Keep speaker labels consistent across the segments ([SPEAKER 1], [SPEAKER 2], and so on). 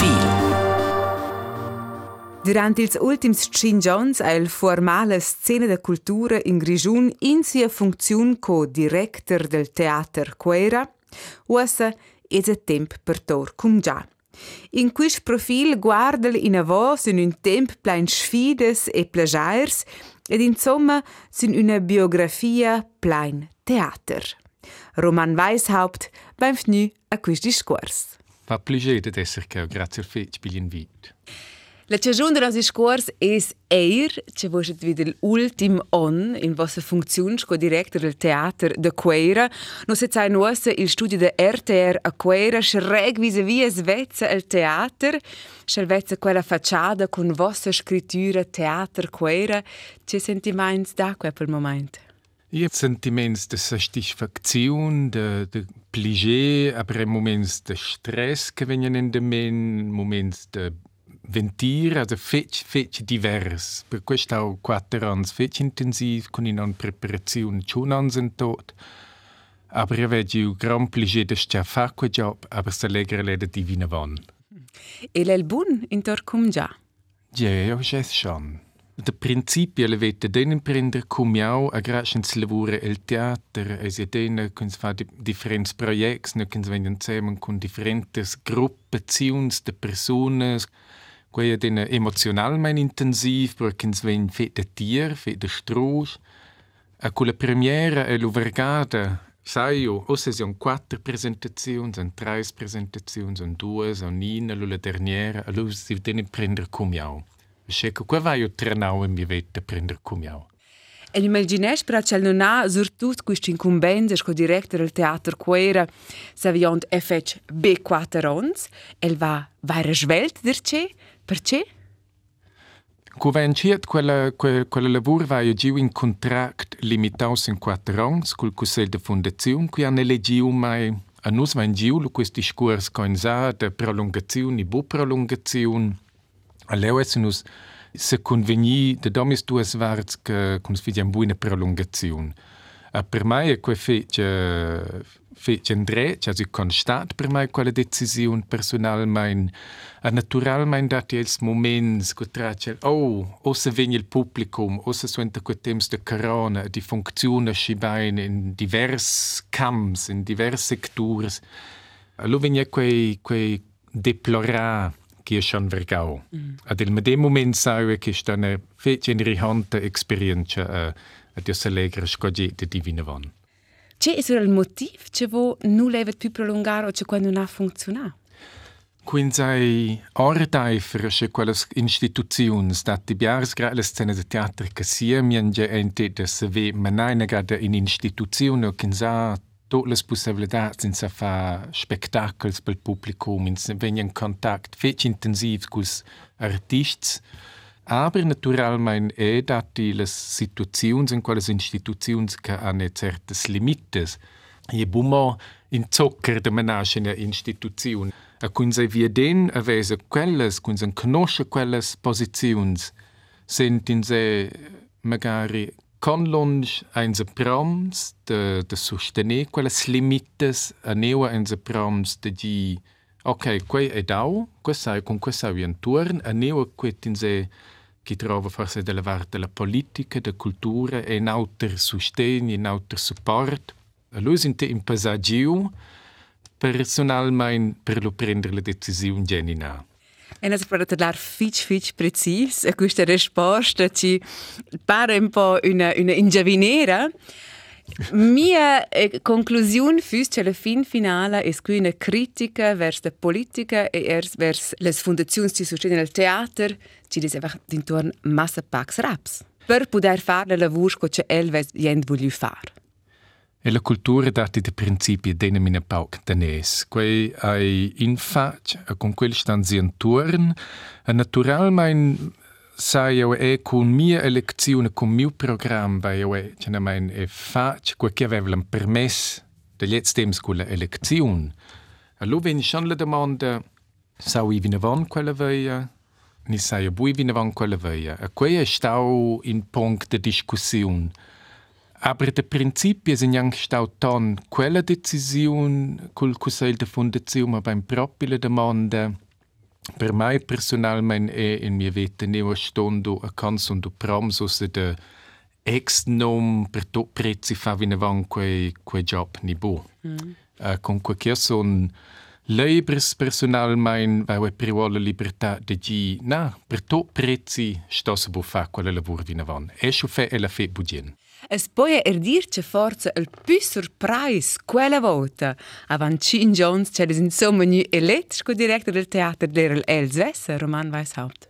[SPEAKER 1] Profil
[SPEAKER 2] Durant ils ultims cinc ans ha il formale Scena de Cultura in Grigiun in sia funziun co director del Teater Quera, ussa es a temp per tor cum già. In quist profil guardel in avos in un temp plein sfides e plagairs ed insomma sin una biografia plein teater. Roman Weishaupt fnü a quist discurs.
[SPEAKER 3] Fa pligede d'esser che grazie al fetch bil invit.
[SPEAKER 2] La stagione del nostro scorso è eir, che vedere l'ultimo anno in vostra funzione come direttore del teatro de Queira. Non si sa nostra il studio de RTR a Queira, schreg vis-à-vis Svezia il teatro, scelvezza quella facciata con vostra scrittura teatro Queira. Che sentimenti da quel momento?
[SPEAKER 3] Sentimenti di soddisfazione, di, di plaisir, aber momenti di stress che vengono in me, momenti di ventir, also fetch, fetch divers. Per questo ho quattro anni fetch intensiv, con in preparazione schon anni sind tot. Aber io vedo un gran piacere di stare a fare quel job, aber se legere le divina van.
[SPEAKER 2] E l'è buon in torcum già?
[SPEAKER 3] Ja, c'è schon. Da principio le vete den imprender cum jau a gracians lavura il teater e si den kun fa differents projects, ne kun vengen zusammen con differentes gruppazions de personas, quei den emocionalmein intensiv perché ven fet de tier, fet de strusch. A con la premiera e l'uvergada sai io, o se sono quattro presentazioni, sono tre presentazioni, sono due, sono nina, la derniera, allora si deve prendere come io. Perché qua vai io trenau e mi vede prendere come io.
[SPEAKER 2] E immagineš, pra čel non ha surtut questi incumbenze co director del teatro Quera, saviont e fec B4 ons, el va vaira svelt derce, Perché?
[SPEAKER 3] Convenciat quella, quella, quella lavoro va giù in contract limitato in quattro anni col Consiglio di Fondazione, qui hanno eleggiu mai a noi va in giù questo discorso con sa di prolungazione, bu prolungazione. Aleuessinus se conveni de domis duas varts che consfidiam buina prolungazione. A per mai è que fece fece André, cioè si constat per mai quella decisione personal mein a natural mein dati els moments che tracel oh o se vegni il publicum o se suenta quei temps de corona di funziona schi bain in divers camps in diverse sectors. allo vegni quei quei deplorare che è schon vergau mm. ad il medem moment sai che sta una fece in rihante esperienza uh, a Dio se legra scogi de divina von
[SPEAKER 2] C'è il motivo che vo non leva più prolungare o che quando non ha funzionato?
[SPEAKER 3] Quindi ordeifer che quelle istituzioni stati biars gra le scene de teatro che sia mienge ente de se ve manaina gada in istituzione o kinsa tutte le possibilità senza fa spettacoli per il pubblico, in venire in contatto fece intensiv con gli artisti, aber naturalmente è dati le situazioni in quelle istituzioni che hanno certe limiti. E bumo in zocker de menage in istituzione. A kun se vi den avese quelles, kun se conosce quelles posizions, sentin se magari con lunch ein se proms de, de sostener quelles limites a neua ein se proms de di ok, quei è dau, questa con questa vi intorno, a neua quetin se che trova forse della parte della politica, della cultura e in auter sostegno, in auter support. A lui sind in passaggio personalmente per lo prendere la decisione genina.
[SPEAKER 2] E si può parlare fitch fitch precis a questa risposta ci pare un po' una, una ingiavinera. Mia conclusione fu che la fin finale è una critica verso la politica e verso le fondazioni che sostengono il teatro, ci diceva d'intorno massa pax raps, per poter fare il lavoro che elle vuole fare.
[SPEAKER 3] E la cultura dati de principi dena mina pauc danes, quei ai infac, a con quel stan si intorn, a naturalmein sai eu e con mia elezione, con mio programma, vai eu e, cena mein e fac, quei che aveva un permess de jetzt temps con la elezione. Allo veni schon la domanda, sau i vina von quella veia, ni sai a bui vina von quella veia. A quei è stau in punct de discussione. Aber der Prinzip ist ja dann quella Decision col Consiglio de Fondazione beim proprio domanda per me personalmente è in mia vita ne stondo a canzone do pramso se de ex nom per to prezzi fa vine van quei quei job ni bo. Mm. Uh, con qualche son Leibers personal mein vai we privola libertà de gi na per to prezzi sto se bu fa quella lavoro vine van. E scho fe e la fe budien.
[SPEAKER 2] Es poia er dir che forza il più surprise quella volta. Avan Chin Jones c'è insomma nu elettrico direttore del teatro del Elsässer, Roman Weishaupt.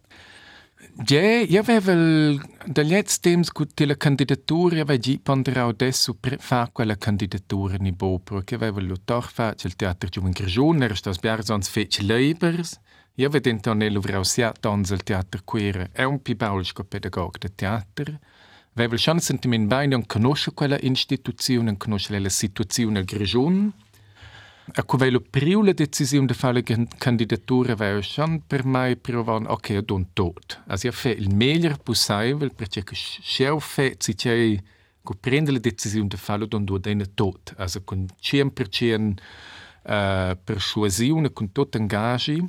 [SPEAKER 3] Ja, io avevo dagli altri tempi con la candidatura, avevo già pensato adesso per fare quella candidatura in Bo, perché avevo lottato fatto il teatro di un grigione, era stato sbiar sonst fece libers. Io avevo tentato nell'uvrau sia danza il teatro queer, è un più paulico pedagogo del teatro. Bene non conoscere non conoscere la situazione del grigione. A quella prima decisione di fare la candidatura schon per me provato, ok, io do tot. Also io fatto il meglio possibile, perché io fatto, se io prendo la decisione di fare, do do dene tot. Also con 100% uh, persuasione, con tutto engagio.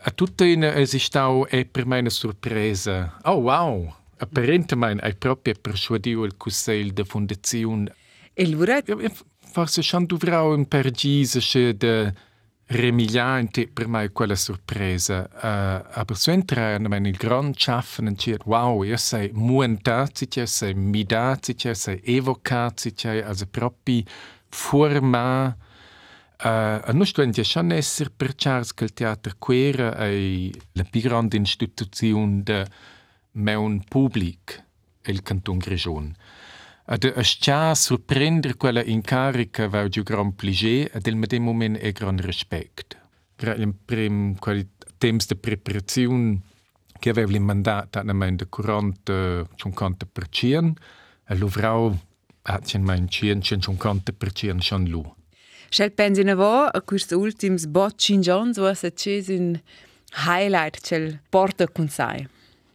[SPEAKER 3] A tutto in esistau è per me una sorpresa. Oh wow! Apparentemente hai proprio persuadito il Consiglio di Fondazione.
[SPEAKER 2] E allora?
[SPEAKER 3] Forse schon dovrò un pergise de remigliante per me quella sorpresa. Uh, aber so entrare in il gran schaffen und dire, wow, io sei muentati, io sei midati, io sei evocati, also proprio forma Uh, noi stiamo già essere per Charles che il teatro queer è la più grande istituzione del mein pubblico, il canton Grigion. Ad ascia surprender quella incarica va giù gran pligé ed il medem moment e gran respect. Il prim quali temps de preparazione che aveva il mandato a mein de 40 50% e lo vrau hat in mein 50% schon lu.
[SPEAKER 2] Schel pensi na vo a quist ultims botchin Jones was a un highlight cel porta con sai.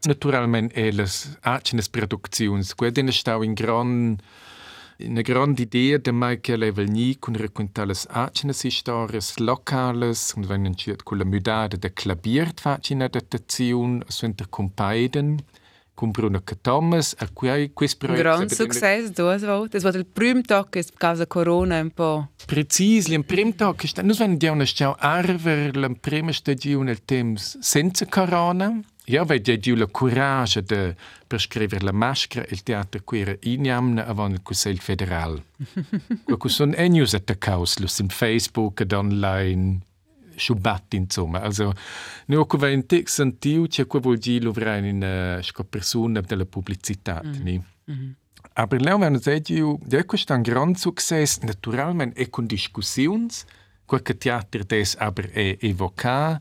[SPEAKER 3] Naturalmente è le alcune produzioni. Quella è stata in gran, una grande idea che level ni con raccontare le alcune storie locali, und wenn man con la mudata de clabiert faccia in adattazione, su intercompaiden, con Bruno Thomas, a cui questo
[SPEAKER 2] progetto... Un grande successo, due volte. Es war il primo a causa Corona un po'.
[SPEAKER 3] Precisi, il primo tag, noi vediamo una arver la prima stagione del tempo senza Corona, Ja, weil die die courage de prescrivere la maschera il teatro queer iniamna avant il Consiglio federal. Quaco son enius at caus im Facebook ed online schubat insomma. Also no co va in text sentiu che qua vuol dire lovrai in sco persona della pubblicità, mm. ni. Mm -hmm. Aber leo wenn es egiu, de questo un gran succes naturalmente e con discussions, qualche teatro des aber e evocar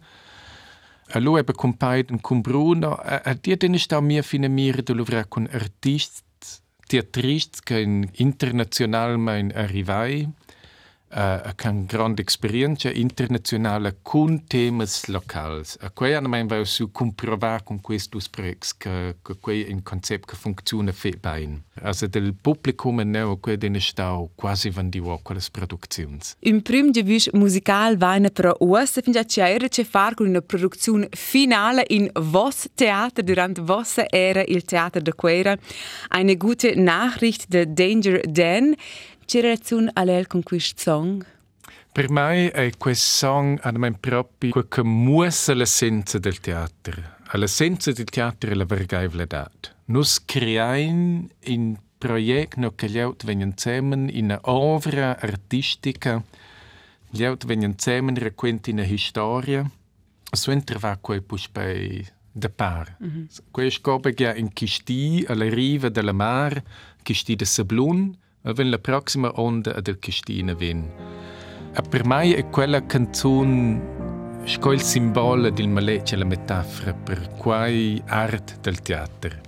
[SPEAKER 3] Allora ebbe compaiden con Bruno, a, dia den sta mia fine mire de lovra con artists, teatrists che internazionalmente arrivai, uh, con grande esperienza internazionale con temi locali. A quei hanno mai vai su comprovare con questi sprecs che, che quei è un concetto che funziona fe bene. Also del pubblico ne quei den stau quasi van di wo quelle produzioni.
[SPEAKER 2] In prim de vis musical vaina però us fin già c'era che far con una produzione finale in vos teater durant vossa era il teatro de Quera. Eine gute Nachricht de Danger Dan. Che relazione ha lei con questo song?
[SPEAKER 3] Per me è questo song proprio quello che muove l'essenza del teatro. L'essenza del teatro è la vergaivletà. Noi creiamo un progetto che gli altri vengono insieme in un'opera artistica, gli altri vengono insieme e raccontano una storia. So entra quel poi da par. Mm -hmm. Questo è in Chisti, alla riva del mare, Chisti de Sablun, wenn la prossima onda del Cristina ven. A per me è quella canzone sco il simbolo del maleccia la Metapher per quai Art del Theater.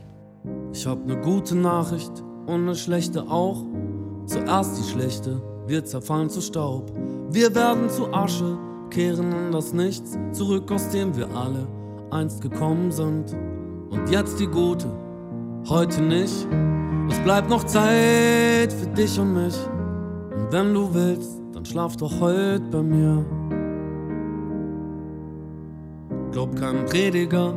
[SPEAKER 1] Ich hab ne gute Nachricht und ne schlechte auch. Zuerst die schlechte, wir zerfallen zu Staub. Wir werden zu Asche, kehren in das Nichts zurück, aus dem wir alle einst gekommen sind. Und jetzt die gute, heute nicht. Es bleibt noch Zeit für dich und mich. Und wenn du willst, dann schlaf doch heute bei mir. glaub kein Prediger,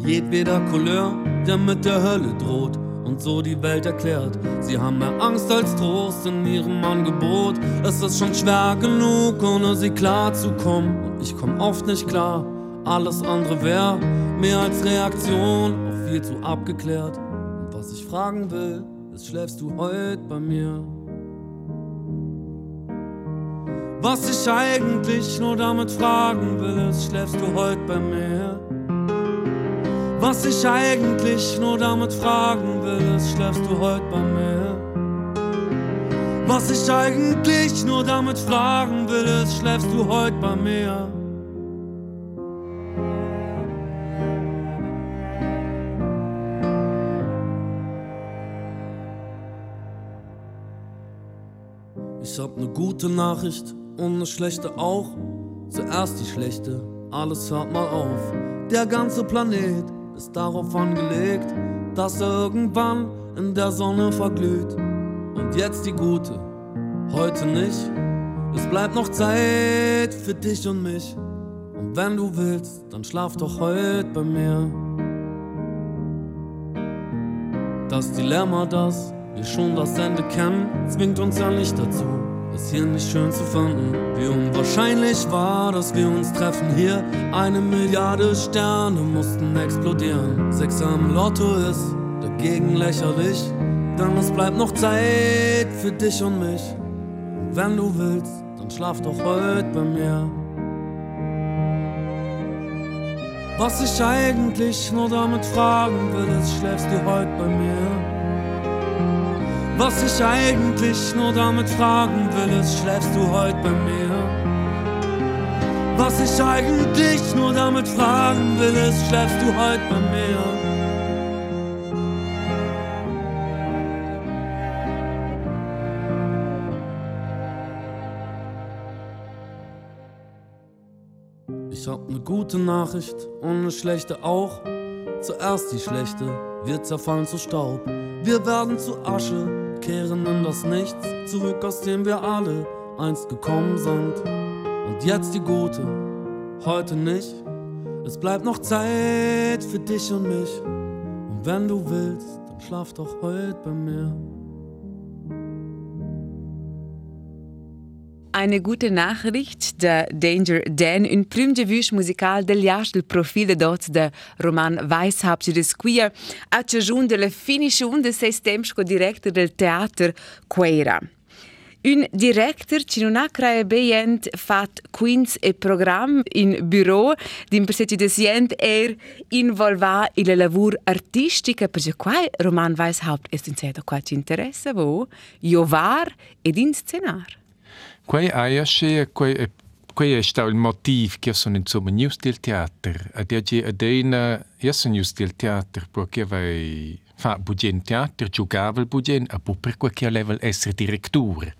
[SPEAKER 1] jedweder Couleur, der mit der Hölle droht und so die Welt erklärt. Sie haben mehr Angst als Trost in ihrem Angebot. Es ist schon schwer genug, ohne sie klar zu kommen. Und ich komm oft nicht klar. Alles andere wäre mehr als Reaktion auf viel zu abgeklärt. Was ich fragen will, ist, schläfst du heute bei mir? Was ich eigentlich nur damit fragen will, ist, schläfst du heute bei mir? Was ich eigentlich nur damit fragen will, ist, schläfst du heute bei mir? Was ich eigentlich nur damit fragen will, ist, schläfst du heute bei mir? Ich hab ne gute Nachricht und ne schlechte auch. Zuerst die schlechte, alles hört mal auf. Der ganze Planet ist darauf angelegt, dass er irgendwann in der Sonne verglüht. Und jetzt die gute, heute nicht. Es bleibt noch Zeit für dich und mich. Und wenn du willst, dann schlaf doch heute bei mir. Das Dilemma, das wir schon das Ende kennen, zwingt uns ja nicht dazu, es hier nicht schön zu finden. Wie unwahrscheinlich war, dass wir uns treffen hier. Eine Milliarde Sterne mussten explodieren. Sechs am Lotto ist dagegen lächerlich, denn es bleibt noch Zeit für dich und mich. Und wenn du willst, dann schlaf doch heute bei mir. Was ich eigentlich nur damit fragen will, ist, schläfst du heute bei mir? Was ich eigentlich nur damit fragen will, ist, schläfst du heute bei mir? Was ich eigentlich nur damit fragen will, ist, schläfst du heute bei mir? Ich hab ne gute Nachricht und ne schlechte auch. Zuerst die schlechte, wir zerfallen zu Staub. Wir werden zu Asche, kehren in das Nichts zurück, aus dem wir alle einst gekommen sind. Und jetzt die gute, heute nicht. Es bleibt noch Zeit für dich und mich. Und wenn du willst, dann schlaf doch heute bei mir.
[SPEAKER 2] Eine gute Nachricht, der Danger Dan, un prüm de vue musical del del profil dot de Roman Weishaupt de Squia, a ciajun de la finition de seis temps co director del teater Queira. Un director ci non ha crea beient fat quins e program in bureau din persetti de sient er involva il lavur artistica. Perché qua Roman Weishaupt est in cedo qua ci interessa vo, jovar ed in scenar.
[SPEAKER 3] Quei aiasce, quei, quei è stato il motivo che sono insomma news del teatro. Ad oggi ad una, io sono news del teatro perché vai fa bugen teatro, giocava il bugen, e poi per qualche level essere direttore.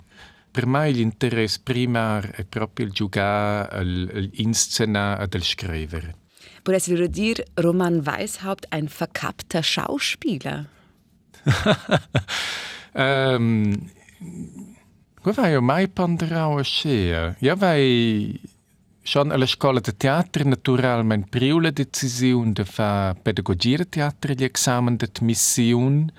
[SPEAKER 3] Per me l'interesse primario è proprio il giocare, l'inscenare e il scrivere.
[SPEAKER 2] Potrebbe dire Roman Weishaupt ein verkappter Schauspieler?
[SPEAKER 3] um, O mai panderau a scea. Ja vai schon alla scuola de teatro naturalment priu la decisiun de fa pedagogia de teatro gli examen de missiun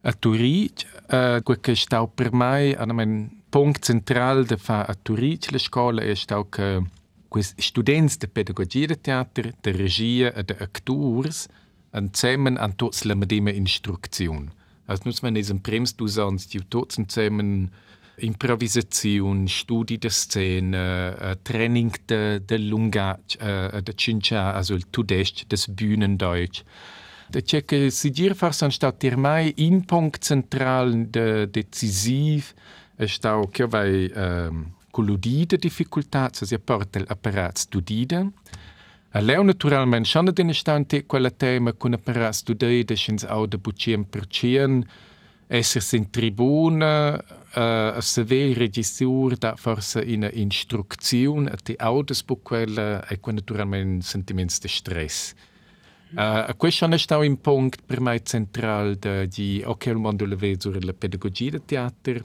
[SPEAKER 3] a Turic. Uh, gue che stau per mai an mein punct central de fa a Turic la scuola è stau che quis students de pedagogia de teatro, de regia e de actors zusammen an tots la medima instrucziun. Also nus man is en prems du sonst die tots zusammen Improvisation, Studi de Szene, äh, Training de, de Lungatsch, äh, de Cinca, also il Tudesc, des Bühnendeutsch. De Tscheche si dir fars anstatt dir mai in Punkt zentral de decisiv, ist auch che vai ähm, colludide difficultà, se si porta l'apparat studide. A leu naturalment schon den stante quella tema con apparat studide, schins auch de bucien per cien, esser in tribuna, uh, a saver regissur da forse in instruczione te autos po quella e qua naturalmente sentimenti di stress. Uh, questo è stato un punto per me centrale di ok il mondo le vedo sulla pedagogia del teatro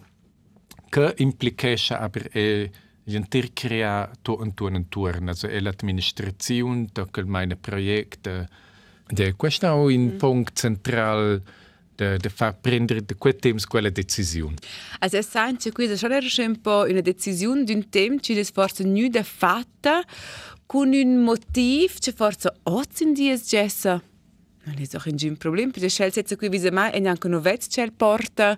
[SPEAKER 3] che implica aber e Gentir crea to un tuon un turn, also è l'amministrazione, tocca meine Projekte. De, questo è un mm. punto centrale de, de far prendere de quel temps quella decisione.
[SPEAKER 2] Also es sente questa schon era un po' una decisione d'un tema che è forse nu da fatta con un motivo che forse oggi in dies gessa. Non è un problem, perché scel setze qui visa mai e anche no vet scel porta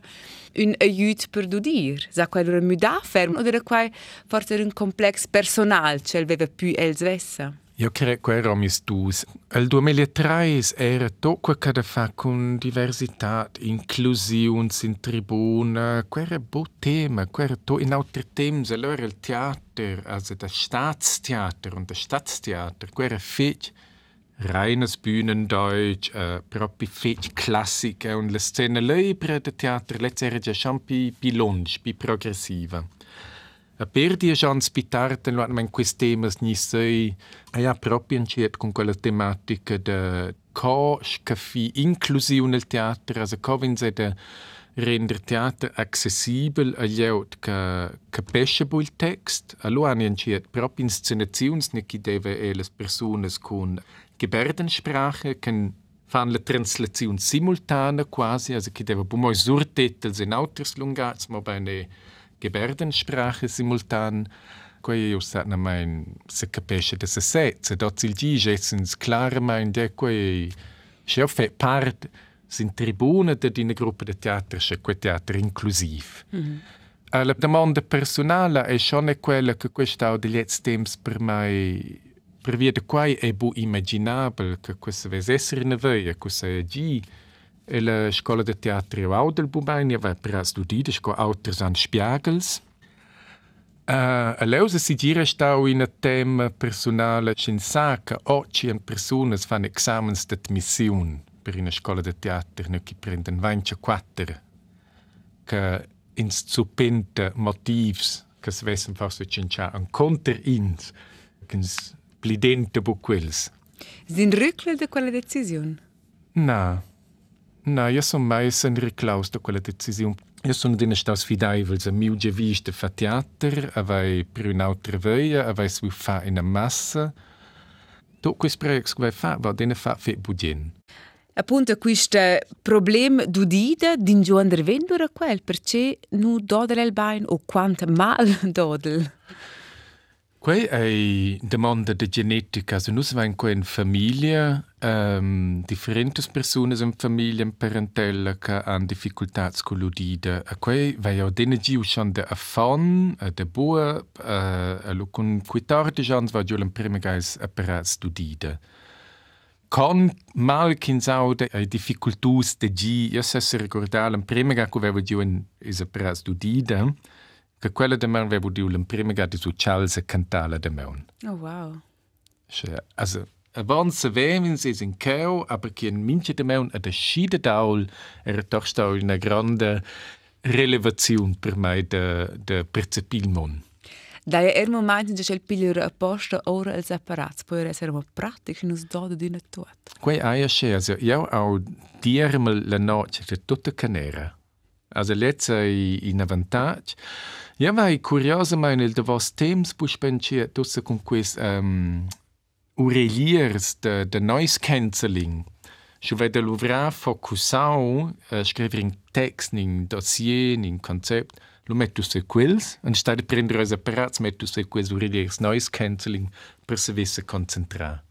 [SPEAKER 2] un aiut per dudir. Sa quai lura muda ferm oder quai forse un complex personal scel veva più els vessa.
[SPEAKER 3] Io credo che era mis dus. Il 2003 era tutto che da fa con diversità, inclusione in tribuna, quera bo tema, quera to in altri temps, allora il teatro, also das Staatstheater und das Stadttheater, quera fetch reines Bühnendeutsch, äh, proprio fetch classica und la scena libera del teatro, letztera già schon pi, pi lunge, pi progressiva. A per die chance pitarte lo in questi temi ni sei e ha proprio inciet con quella tematica de co scafi inclusione nel teatro, also co vinse de render teatro accessibile agli aut che capisce il text. Allora hanno inciet proprio inscenazioni che deve e le persone con Gebärdensprache, che fanno la translazione simultanea quasi, also che deve bumo surtitels in autres lungats, ma bene Gebärdensprache simultan. Quei io sa na mein se capisce de se se dort il dice essens klar mein de quei che part sin tribuna de dina gruppa de teatro che quei teatro inclusiv. Mm -hmm. La domanda personale è schon quella che questo degli temps per mai per via de quai è bu immaginabile che questo vesse essere una veia, questo è gi e la scola de teatro au del Bubaini aveva per studire sco auters an spiegels. Uh, a leusa si gira stau in a tema personale cin sa che oggi in personas fan examens d'admission per una scola de teatro no che prendono 24 che ins zupenta motivs che si vessen forse cincia an conter ins che ins plidente bu quels.
[SPEAKER 2] Sind rückle de quella decisione?
[SPEAKER 3] Na, na, io son mai sen reclaus de quella decisione. Io sono dina staus fidaivels a miu gevis de fa teater, avai per un'altra veia, avai su fa in a massa. Tot quis pregs que vai fa, va dina fa fe budien.
[SPEAKER 2] Appunto questo problema d'udida din giuan der vendura quel, perché nu dodel el bain o quant mal dodel.
[SPEAKER 3] Quei è domanda di genetica, se nus vain in famiglia, um, differenti persone in famiglia, in parentela, che hanno difficoltà con l'udida. E quei vai auch denen giu schon de affon, de bua, uh, con 14 anni va giù in prima gais apparats d'udida. Con mal kinsau de ai difficultus de gi, io se se ricordare, in prima gais che avevo giù in is apparats d'udida, che quella de mewn vevo diu l'en prima gadi su Charles cantala de mewn.
[SPEAKER 2] Oh wow.
[SPEAKER 3] Cioè, also, Avons se vemins es in keu, aber kien minche de meun a de schide daul era doch stau una grande relevazione per mai de, de percepil mon.
[SPEAKER 2] Da je er moment in el pigliere a posta ora el separats, poi era ser pratic nus doda di tot.
[SPEAKER 3] Quei aia che, also, io au diermel la noce de tutta canera. Also letza in avantage. Ja, vai curiosa mai nel de vos temps bus pensia tussa con quis um, ureliers de, de noise cancelling. Je vais de l'ouvrir focusau, uh, scrivere in text, in dossier, in concept, lo metto su quels, statt di prendere os apparats, metto su quels ureliers noise cancelling per se visse concentrare.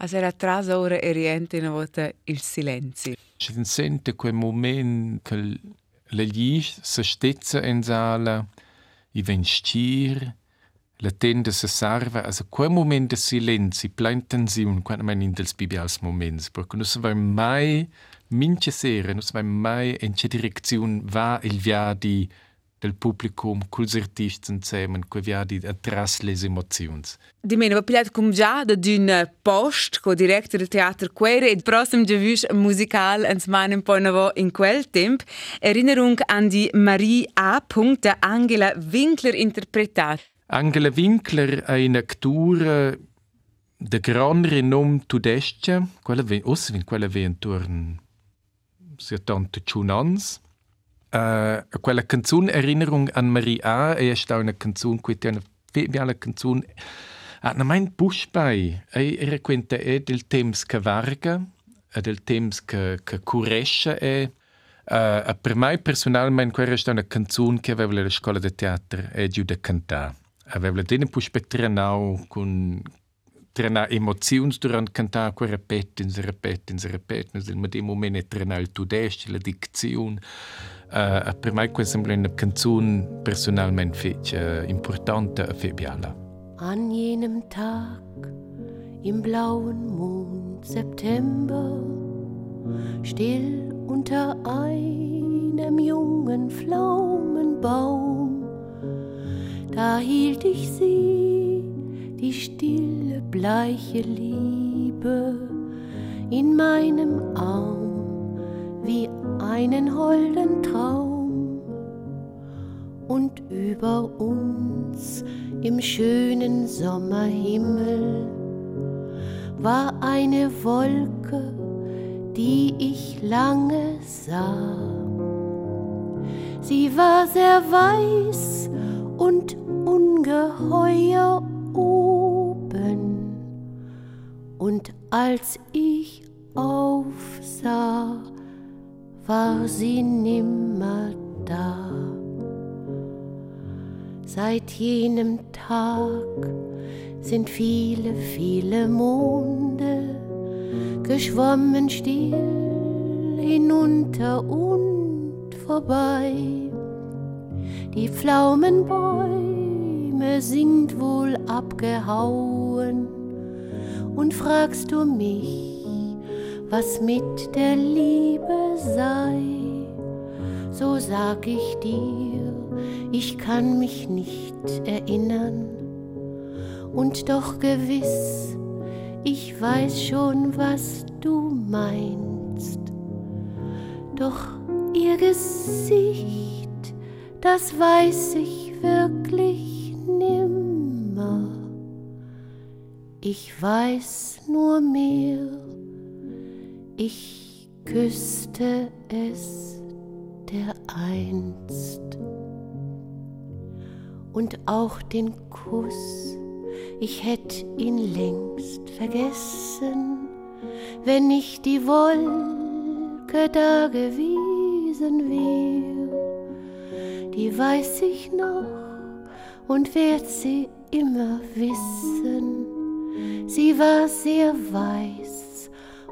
[SPEAKER 2] Also era tras ora e riente una volta il silenzio.
[SPEAKER 3] Si sente quel momento che le gli se stezza in sala, i vestir, la tenda se serve, also quel moment de silenzi, plein tensiun, quando man in dels bibials moments, perché non si va mai, mince sera, non si va mai in che direzione va il via di del publikum, culs artists insieme, que via di atras les emozions.
[SPEAKER 2] Di meno, va pigliat cum già da d'un post co director del teatro Quere ed prossimo giavush musical ans manen poi novo in quel temp. Erinnerung an die Marie A. Angela Winkler interpretat.
[SPEAKER 3] Angela Winkler è un'attura de gran renom tudestia, quella ve, os vin quella ve intorno sia tanto Uh, quella canzone Erinnerung an Maria è stata una canzone che ha fe biala canzun a na mein bushbai ei era quenta è del temps che varga e del temps che che curesce è Uh, per me personalmente quella è una canzone che aveva la scuola di teatro e giù da cantare. Aveva dene poi spetrenau con trena emozioni durante cantare, quella repeten, si repeten, si repeten, nel medesimo momento trena il tudesci, la dizione. Uh, per me questa sembra una canzone personalmente uh, importante e febbiala.
[SPEAKER 4] An jenem Tag im blauen Mond September still unter einem jungen Pflaumenbaum. Da hielt ich sie, die stille, bleiche Liebe, in meinem Arm einen holden Traum. Und über uns im schönen Sommerhimmel war eine Wolke, die ich lange sah. Sie war sehr weiß und ungeheuer oben, und als ich aufsah, war sie nimmer da. Seit jenem Tag sind viele, viele Monde geschwommen still hinunter und vorbei. Die Pflaumenbäume sind wohl abgehauen und fragst du mich, was mit der Liebe sei, so sag ich dir, ich kann mich nicht erinnern und doch gewiss, ich weiß schon, was du meinst. Doch ihr Gesicht, das weiß ich wirklich nimmer. Ich weiß nur mehr, ich küsste es der einst. Und auch den Kuss, ich hätt ihn längst vergessen, wenn nicht die Wolke da gewesen wär. Die weiß ich noch und werd sie immer wissen. Sie war sehr weiß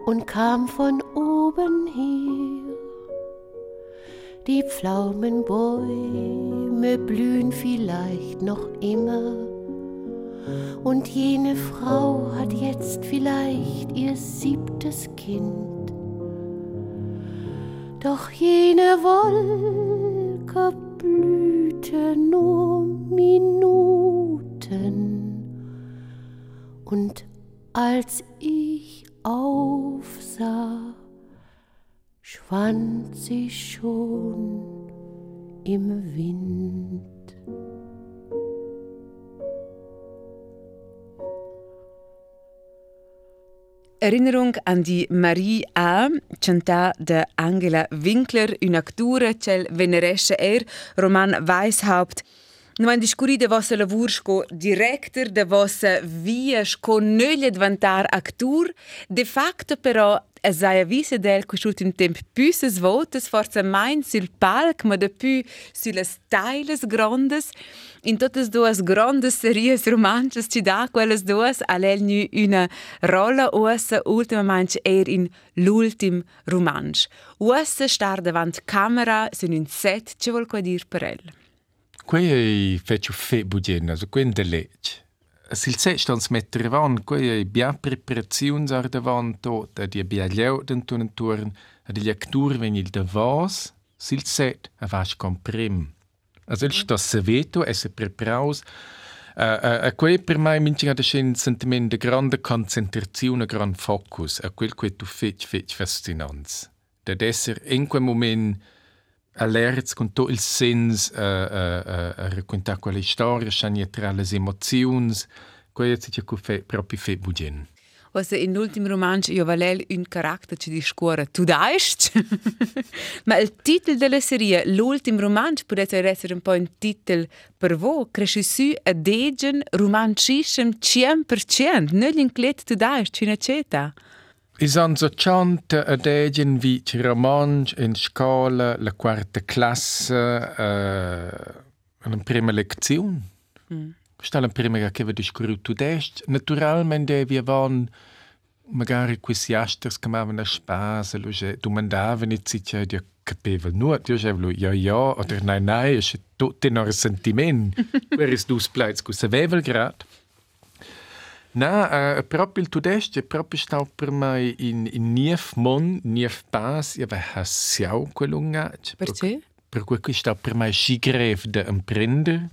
[SPEAKER 4] und kam von oben her. Die Pflaumenbäume blühen vielleicht noch immer und jene Frau hat jetzt vielleicht ihr siebtes Kind. Doch jene Wolke blühte nur Minuten. Und als ich aufsah, schwand sie schon im Wind.
[SPEAKER 2] Erinnerung an die Marie A, cantà de Angela Winkler, un'actura cel veneresce er, Roman Weishaupt. Nu am discurit de vostra lavur sco director, de vostra via sco nöglia diventar actur. De facto però es sei avvisa del che schut in temp püses votes, forza main sul palc, ma de più sulle stailes grandes. In totes duas grandes series romances ci da quelles duas alel nu una rolla ussa ultimamente er in l'ultim romansch. Ussa star davant camera sun un set ci vol qua dir per el.
[SPEAKER 3] Quei fece fe budien, also quei de legge. Sil set stans metter avan, quei bia preparaziuns ar davant tot, di bia leu den tun turn, ad il lectur ven il davos, sil set a vas comprim. Also il sta seveto e se preparaus, Uh, uh, uh, quei per mai minci ha un sentiment de grande concentrazione, gran focus, a quel che tu fec fec fascinans. D'ad esser in quel moment alerts con tot il sens a, a, a, a raccontare quella storia, sceglie tra le emozioni, quello che fa proprio fa bugen.
[SPEAKER 2] Also in l'ultimo romanzo io valel un carattere ci discorre tu daist. Ma il titolo della serie, l'ultimo romanzo, potrebbe essere un po' un titolo per voi. Cresci su a degen romancisem 100%. Non l'inclet tu daist, fino a ceta.
[SPEAKER 3] Is anso chante a degen vi ci romanz in scuola, la quarta classe, uh, una prima lezione. Mm. Stalla prima che vi discorru tu dest. Naturalmente vi van magari questi asters che avevano spasa, lo che domandavano e si cioè di capiva nur, io dicevo ja ja oder nein nein, è tutto in sentimento. Wer ist dus pleits cu savevel grad. Na, uh, proprio il tudest è proprio stato per me in, in nief mon, nief bas, io avevo hassiau quell'ungac.
[SPEAKER 2] Perché?
[SPEAKER 3] Per cui è stato per me scigref da imprender.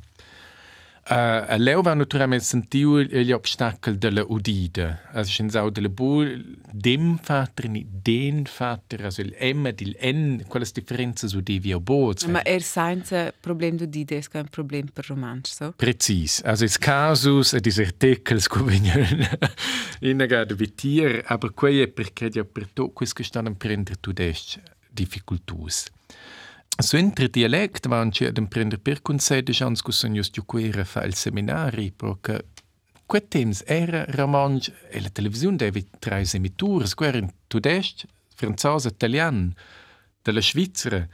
[SPEAKER 3] Uh, a leu va naturalmente sentiu gli ostacoli della udida. Also schon sau della bu dem Vater ni den Vater, also il M ed il N, quelle differenze su di via bo.
[SPEAKER 2] Ma er senza problem d'udida è un problem per romanzo, so?
[SPEAKER 3] Precis. Also es casus ed is articles co vengono in agada vitier, aber quei è perché ja per to quis che stanno prendere tu des difficultus. So entre dialect van ci ad prender per concede chans cu son just juquera fa il seminari, perché quet temps era romange e la televisione deve trais emitures, quer in tudest, francese, italian, della Svizzera.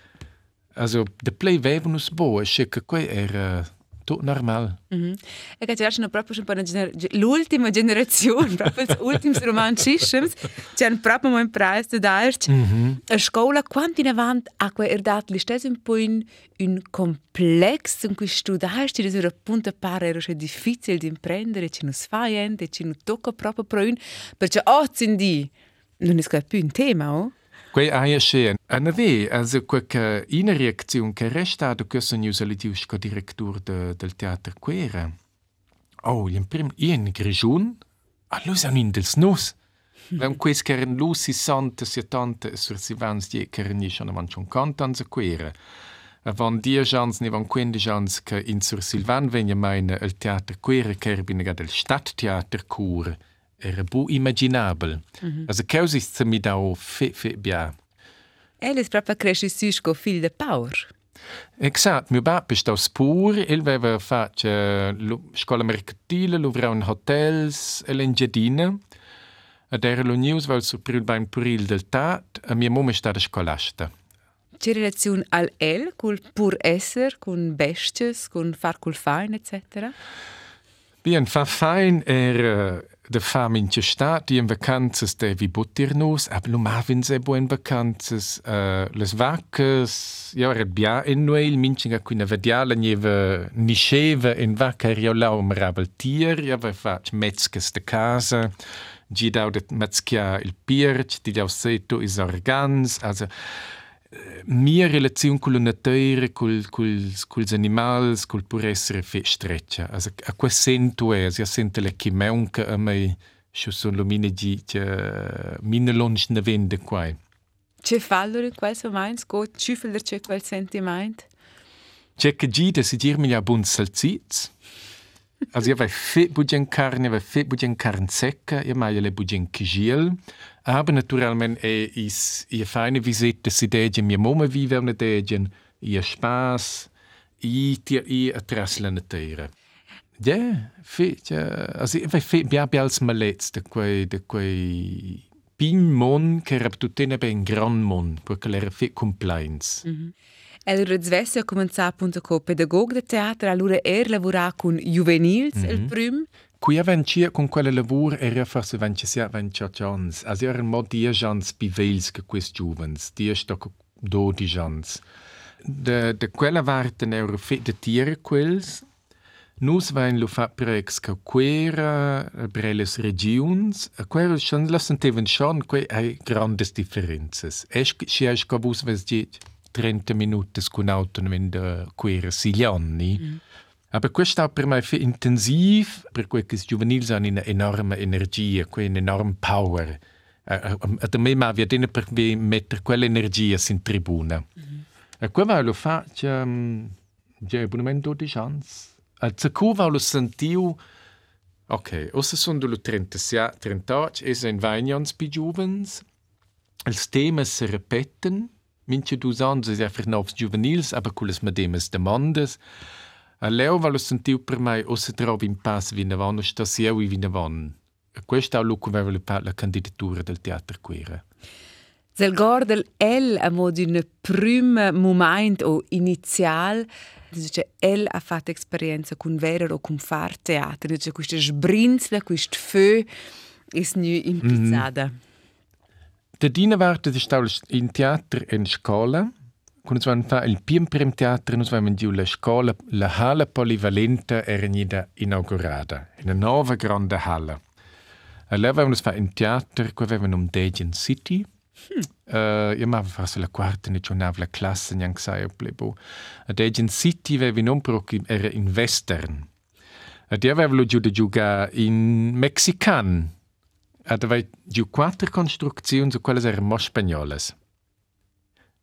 [SPEAKER 3] Also, de play vevonus bo, e che que era tutto normal.
[SPEAKER 2] Mm -hmm. E che c'erano proprio un po' gener l'ultima generazione, proprio gli ultimi romancismi, c'erano proprio un prezzo da darci. Mm -hmm. A scuola, quanto in avanti, a quei erdat, li stessi un po' in un complesso in cui studiarci, di appunto pare era difficile di imprendere, ci non si fa niente, ci non tocca proprio per un, perché oggi țin di non è più un tema, oh?
[SPEAKER 3] Quei aia scen. Ana ve, also qualche ina reazione che resta da questo news ali dius co direttor de, del teatro Quera. Oh, in prim in Grigion, a lus an in dels nus. Wenn quis keren lus 60, 70, sur si vans die keren ni schon man schon kantan se Quera. Van die jans ne van quindi jans che in sur Silvan vegna meine el teatro Quera kerbine gad el Stadttheater Cura era bu immaginabel. Mm -hmm. Also caus ist mi da fe fe bia.
[SPEAKER 2] El es proprio cresci susco fil de power.
[SPEAKER 3] Exakt, mio babbo sta spur, il aveva fatto uh, scuola mercantile, l'uvra in hotels e l'engedina. Ed era lo news val su pril bain puril del tat, a mia mamma sta da scolasta.
[SPEAKER 2] C'è relazione al el, col pur esser, con besties, con far col fein, eccetera?
[SPEAKER 3] Bien, fa fein era de fam in ce stat die in vacanzas devi buttir nus, aber lu mavin se buen vacanzas, uh, les vacas, ja, red bia in nuel, minchinga quina vediala nieva nisceva in vacca riolau marabel tier, ja, va fac metzkes de casa, gi dau det metzkia il pirch, di dau seto is organs, also, mia relazione con la natura, con gli animali, col pur essere fe streccia. Also, a quel sento è, si sente le che meunca a me, ci sono le mine di, che mine longe ne vende qua.
[SPEAKER 2] C'è fallo in questo momento? Go, ciufeler c'è quel sentimento?
[SPEAKER 3] C'è che gida si dirmi ja bun salsitz. Also, io avevo fe bugen carne, avevo fe bugen carne secca, io mai le bugen chigiel. Aber naturalmente è ie feine visite si degen mia mamma vive una degen ie spas i ti i atras la natura. Ja, fe ja, also ich fe bia bials malets de quei de quei pin mon che rap tutene ben gran mon perché l'era fe compliance. Mm -hmm.
[SPEAKER 2] Allora Svessia ha cominciato appunto come pedagogo di teatro, allora er lavora con juvenils mm -hmm. il prim.
[SPEAKER 3] Qui avanci con quella lavoro era forse avanci sia avanci chans. Also era un mod die chans bivels che quest juvens, die sto do di chans. De de quella varten euro fit de tiere quels. Nus vain lo fa prex ca quera breles regions, a quera schon lassen teven schon que hai grandes differenzas. Es si es cabus ves dit 30 minutos con auto in de quera siliani. Mm. Aber questo per me è intensiv, per cui che giovanili hanno un'enorme energia, un'enorme power. A me ma vi dene per mettere quell'energia in tribuna. Mm -hmm. E qua lo faccio, già buonamente 12 anni. Al zacco lo sentiu Ok, ossa sono lo 30, 30 e in vagnons pi giuvens. Els temas se repeten, minche dus ans es einfach novs juvenils, aber cules medemes demandes. A leo va lo sentiu per mai ossa trovi in pass vina van, o sta sieu i vina van. Questo è che aveva la candidatura del teatro queer.
[SPEAKER 2] Zel gordel el a mod un prim moment o inizial Dice, el ha fatto esperienza con vero o con far teatro. Dice, questa sbrinzla, questo feu, è nu impizzata. Mm.
[SPEAKER 3] Da dina di stau in teatro e in scuola. Quando si fa il primo prim teatro, noi abbiamo la scuola, la halla polivalente era inaugurata, in una nuova grande halla. Allora avevamo fatto in teatro, qui avevamo un Degen City, Hmm. Uh, io avevo fatto la quarta ne giornata la classe sai plebo. Ad Agent City avevo non però era in western. Io avevo giocare in mexican. Ad avevo quattro costruzioni quelle erano spagnole.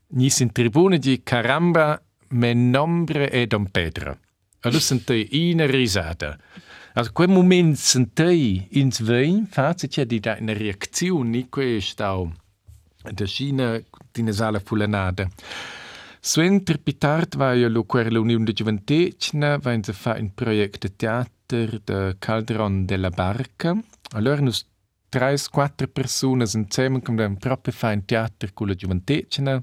[SPEAKER 3] Ni in tribune di caramba me nombre è Don Pedro. Allora sentì una risata. Also, quel momento sentì in svein, faccia c'è di una reazione, questo da China dina sala fulanada. Suenter pitart va io lo quer l'Unione de Gioventecina, va in fa un project de teater de Calderon della Barca. Allora nus tres, quattro persone insieme come proprio fa un teater con la Gioventecina.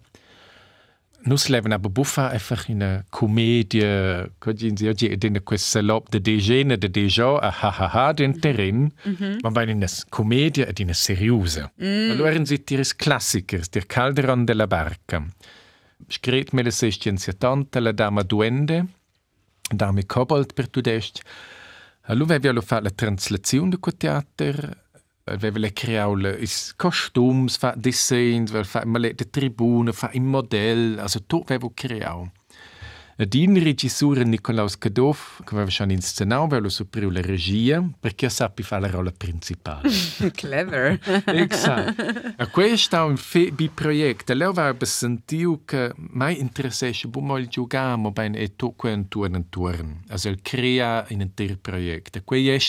[SPEAKER 3] Nus leven aber buffa einfach in einer Komödie, können Sie ja in quest salop de dejene de deja a ha ha ha den terrain, mm -hmm. ma bei in una commedia ed in una seriosa. Mm. Allora si tiris klassikers, der Calderon della Barca. Scret me le 670 la dama Duende, dame Kobold per tudest. Allora aveva fatto la translazione di quel teatro, aveva creato i costumi, fa designs, fa le tribune, fa il modello, also tutto aveva creato. Din regissore Nicolaus Kadov, che aveva già inscenato, aveva superiore la regia, perché sappi fare la rola principale.
[SPEAKER 2] Clever.
[SPEAKER 3] esatto. E questo è un bi-progetto. Allora aveva sentito che mi interessasse come giocare, bene, e tutto intorno intorno. Also, crea un intero progetto. Questo è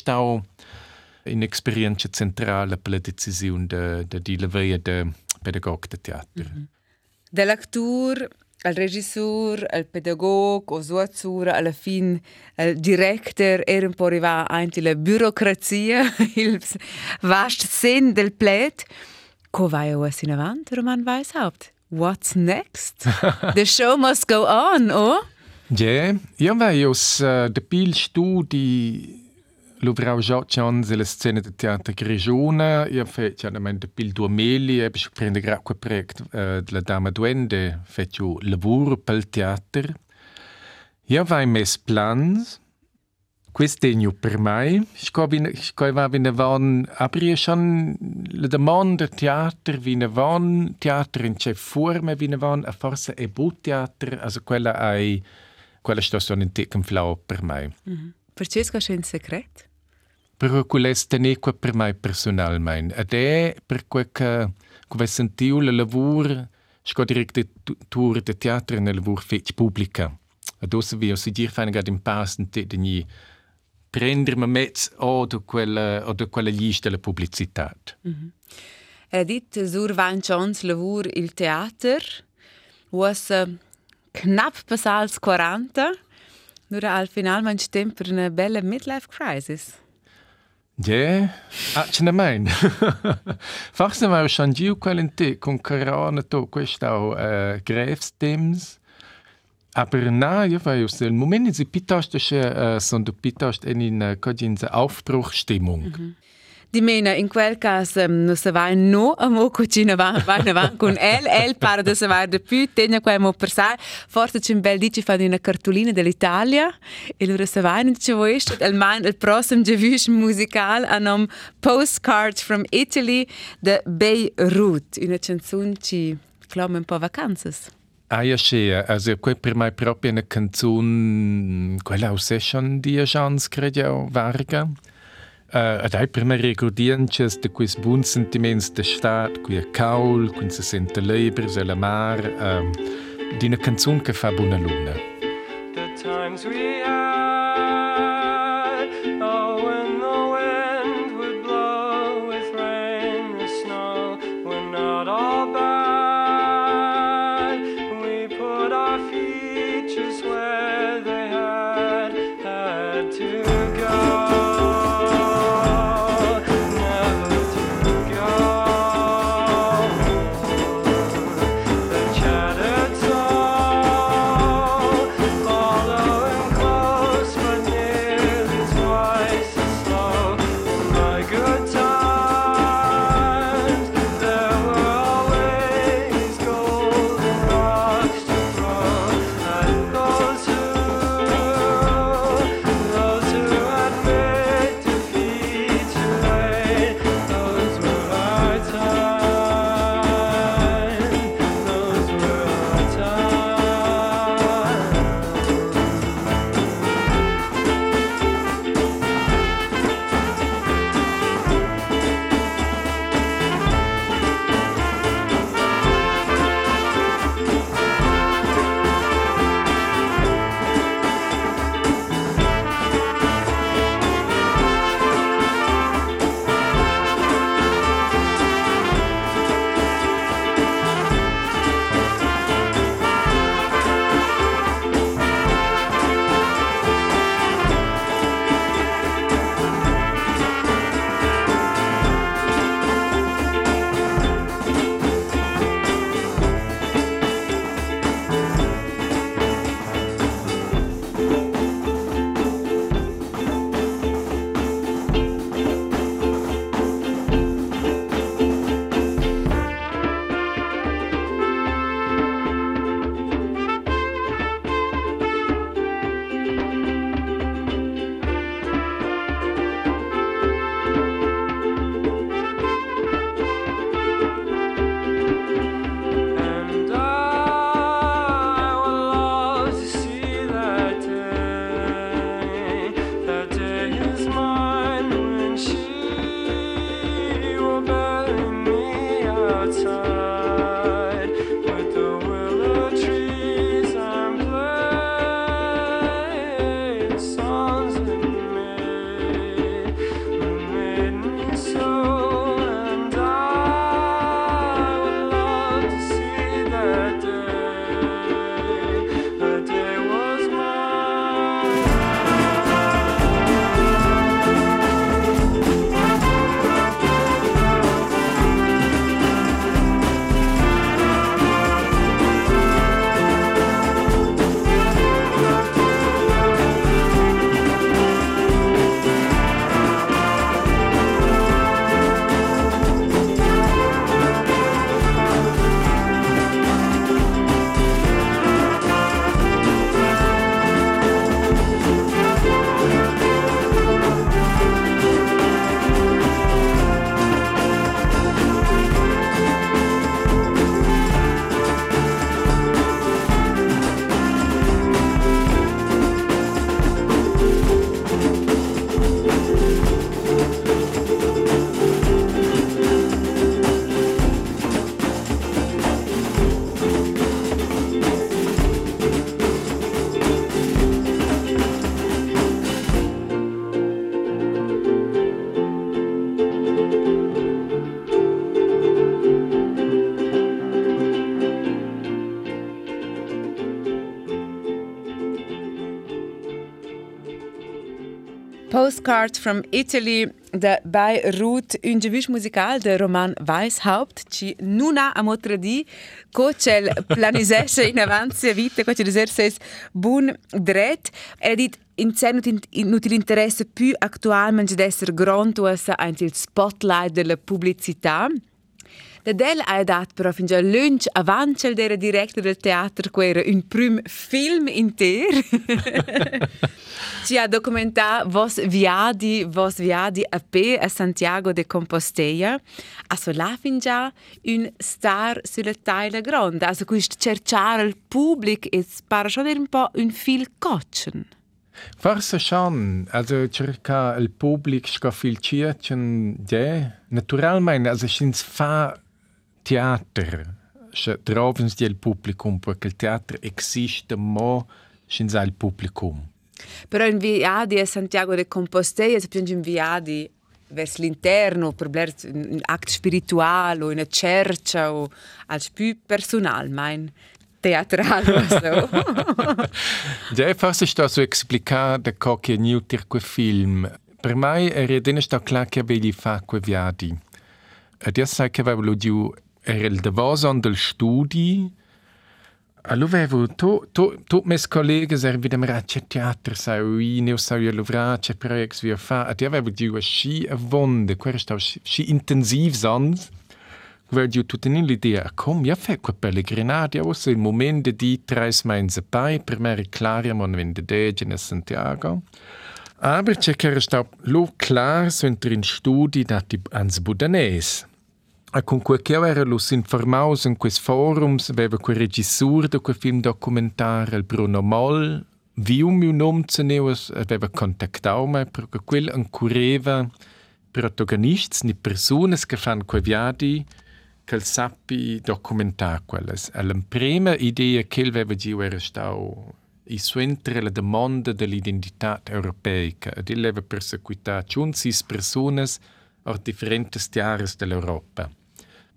[SPEAKER 3] un'esperienza centrale per la decisione di de, de, de, de pedagogo di teatro. Mm -hmm.
[SPEAKER 2] Dell'actor al regisseur, al pedagog, o suazzura, alla fin al director, era un po' arriva anche la burocrazia, il vast sen del plet. Co vai o in avanti, Roman Weishaupt? What's next? The show must go on, oh?
[SPEAKER 3] Ja, io vai aus uh, de pil studi Luvrau Jotjans e le scene di teatro Grigione, io faccio chiaramente pil duomeli, e ich prende gerade quel projekt uh, della Dama Duende, faccio lavoro per teatro. Io vai mes plans, questo è per me. Wenn wir waren, aber schon la domanda teatro, wie ne van teatro in che forma, wie ne van, a forse è bu teatro, also quella è quella sto sono in te flau per me.
[SPEAKER 2] Mm -hmm. Perché è un segreto?
[SPEAKER 3] Però quello è per me personalmente. Ed è per quel che, come sentivo il lavoro, sco direttore di teatro nel lavoro fece pubblica. Adesso vi ho sentito fare in passo di prendermi mezzo o da quella, o da quella lista della pubblicità.
[SPEAKER 2] Mm -hmm. Er dit sur vain chans lavur il teater, was uh, knapp passals 40, nur al final man stemmt una bella midlife crisis.
[SPEAKER 3] Ja, assolutamente. Forse ma schon giù quell'ente con corona to questo uh, grevstems. Aber na, io fai il momento di piuttosto uh, sono piuttosto in una uh, Aufbruchstimmung. Mm -hmm.
[SPEAKER 2] Di mena, in quel caso um, non si va no a mo cucina va va va con el el para de se va de più tegna qua mo per sai forse c'è un bel dici fa di una cartolina dell'Italia e loro se va non c'è vuoi il man il prossimo gevush musical a nom Postcards from Italy de Beirut una canzone ci clama un po' vacanzas
[SPEAKER 3] Ah ja, sì, also quella per me proprio una canzone, quella ho session di Agence, credo, Varga. Uh, ad ai prima recordiances de quis bun sentiments de stat, qui a caul, quin se sente libres e la mar, uh, d'ina canzun che fa buona luna. The times we had,
[SPEAKER 2] Postcards from Italy da Beirut, un gevis musical de Roman Weishaupt, ci non ha a motradi, co c'è planisesce in avanti a vita, co c'è deserses bun dret. Er dit in cen nutil interesse più actualmente d'esser usa anche il spotlight della pubblicità. Da del ha dat però fin già lunch avanti del direttore del teatro, che era un prim film inter. Ci ha documentato vos viadi, vos viadi a P a Santiago de Compostela. Also là fin già un star sulla taglia grande. Also questo cercare il pubblico e para schon un po' un fil cochen.
[SPEAKER 3] Forse schon. Also cerca il pubblico sca fil circen, ja. Naturalmente, also schins fa teater. Trovens di il publicum, perché il teatro esiste, ma schins il publicum.
[SPEAKER 2] Però in viadi a Santiago de Compostela, se in viadi verso l'interno, per un atto spirituale o una cerca o als più personale, mein teatrale so.
[SPEAKER 3] Già, forse sto a esplicare co che new tir quel film. Per me era dene sto clar che avevi fa quei viadi. Io sai che avevo giù devoson del studi, Allora avevo tutti i miei colleghi serviti a c'è teatro, sai, io sai, io lavorare, c'è progetti vi fa, e avevo giù sci a vonde, quello stava sci intensiv sans, avevo giù tutta l'idea, come io faccio quella pellegrinata, io il momento di tre mesi poi, per me ma non vende in Santiago. Aber c'è che era stato chiaro, sono in studi da ans Budanese. E con quel che era los informaus in questi forums, aveva quel regissore di quel film documentario, il Bruno Moll, viu mi un nome zu neus, aveva contattato me, perché quel ancureva protagonisti, ni persone che fanno quei viadi, che sappi documentare quelles. E la prima idea che aveva giù era stato i suentre la domanda dell'identità europea, ed il aveva perseguitato giunti persone a differenti aree dell'Europa.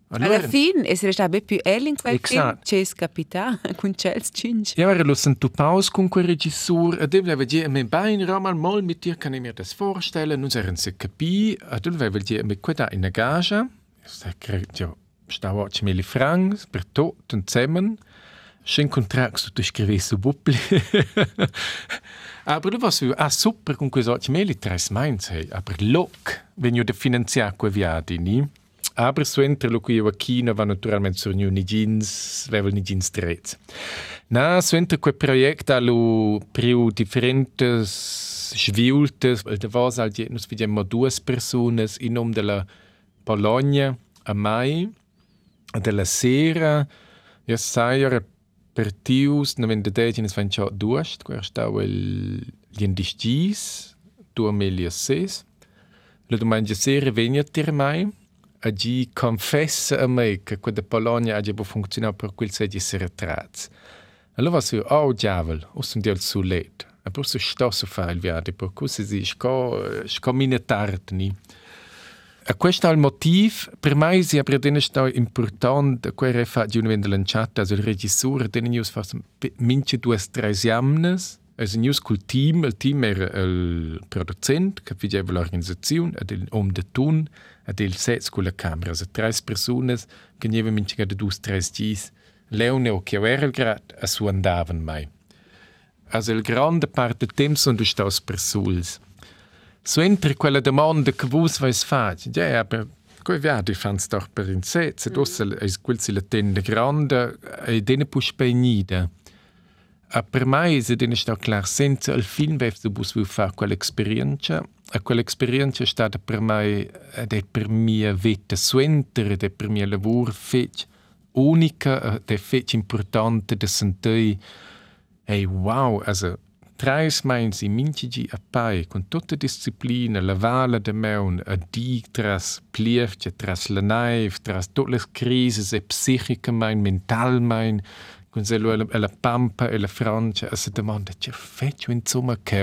[SPEAKER 2] Allora, Alla fine, essere stato più early in quel film, c'è scapita con Chelsea Cinci.
[SPEAKER 3] Ja, ero sentito pause con quel regissore, e doveva dire, mi bein ramal mal mit dir kann ich mir das vorstellen, non erano se capì, e doveva dire, mi queda in gage, ja, stavo a mille francs per tutto insieme, schön Kontrakt su scrivi su buppli. aber du was ah super con questo mille tres mainz hey, aber look, wenn io de finanziare quei viadi, ni? Aber so entre lo qui China va naturalmente sur ni jeans, vevel ni jeans drets. Na, so entre quel projekt allo priu differentes schwiultes, de was al nos vediamo due personas in nom della Bologna a mai, della sera, ja sai ora per tius, na vende de genes van ciò duast, quer stau el liendistis, 2006. Lo domani sera venia tir mai, Agi confessa a me che quella Polonia ha già funzionato per quel sei di essere trazzi. Allora si oh diavolo, o sono del sulet. E poi si sta su fare il viaggio, per cui si sco, sco mine tardi. E questo è il motivo, per me si è stato importante, che di una venda lanciata, il regissore, che news fa mince due tre anni, Also news col team, il team era il producente che faceva l'organizzazione, ed il om de tun, ed il sets con la camera. Also tre persone che avevano minchia da due tre gis. Leone o che era il grad, a su andavano mai. Also il grande parte del tempo sono stato per suls. So entri quella domanda che vos vais fare, ja, aber quei viadi fans doch per in sets, ed ossa es quel si la tende grande, e dene push pegnida. A per me se dene sta clar senza il film vev du bus fare quell'esperienza a quell'esperienza è stata per me ed è per mia vita suenter ed è per mia lavoro fec unica ed è fec importante da sentire hey wow also Treis meins i mincigi a pai, con tutta disciplina, la vala de meun, a di tras pliefce, tras la naiv, tras tutte le crisi e psichica mein, mental mein, con se lo e la Pampa e la Francia, e si domanda, c'è feccio insomma che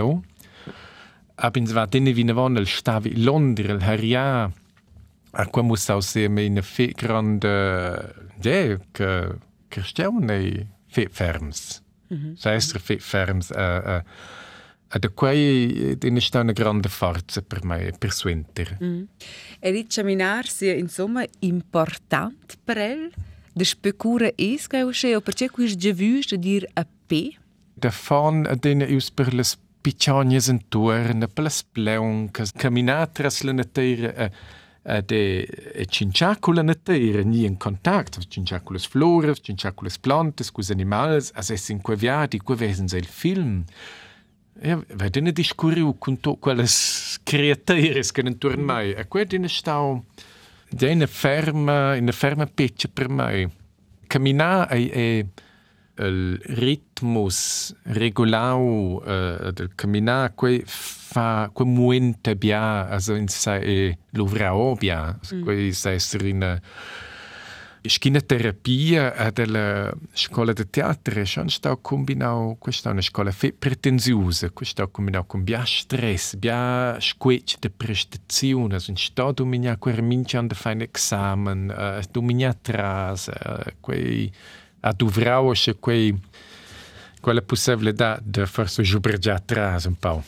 [SPEAKER 3] Abins va denne vi navon el stavi Londra, el Haria, a qua mus au se me in fe grande, ja, che cristiane fe ferms. Mm -hmm. Sestre fe ferms a, a, da quei è sta una grande forza per me, per Swinter.
[SPEAKER 2] Mm. E il camminare sia insomma importante per lei? De specura es che usce o perché qui già visto dir a p?
[SPEAKER 3] Da fan a dene us per les picciognes intorno, per les pleuncas, camminare tras la natura a de e cinciacula natura, ni in contatto, cinciaculas flores, cinciaculas plantas, cus animals, as es in quei viadi, quei vesen il film. Ja, vai dine discurriu con to quelles creatures che non torn mai. E quei dine stau di una ferma, una ferma peccia per me. Camminare è, è il ritmus regolau uh, del camminare, quei fa, quei muente bia, also in sa e lovrao bia, mm. quei sa essere in uh, Schina terapia della scuola di teatro è stata combinata, questa è una scuola pretenziosa, questa è combinata con bia stress, bia squetch di prestazione, sono stata dominata quel minchia di fare un esame, uh, dominata tras, uh, quei adovrau che quei quella possibilità di forse giubreggiare atrás un po'.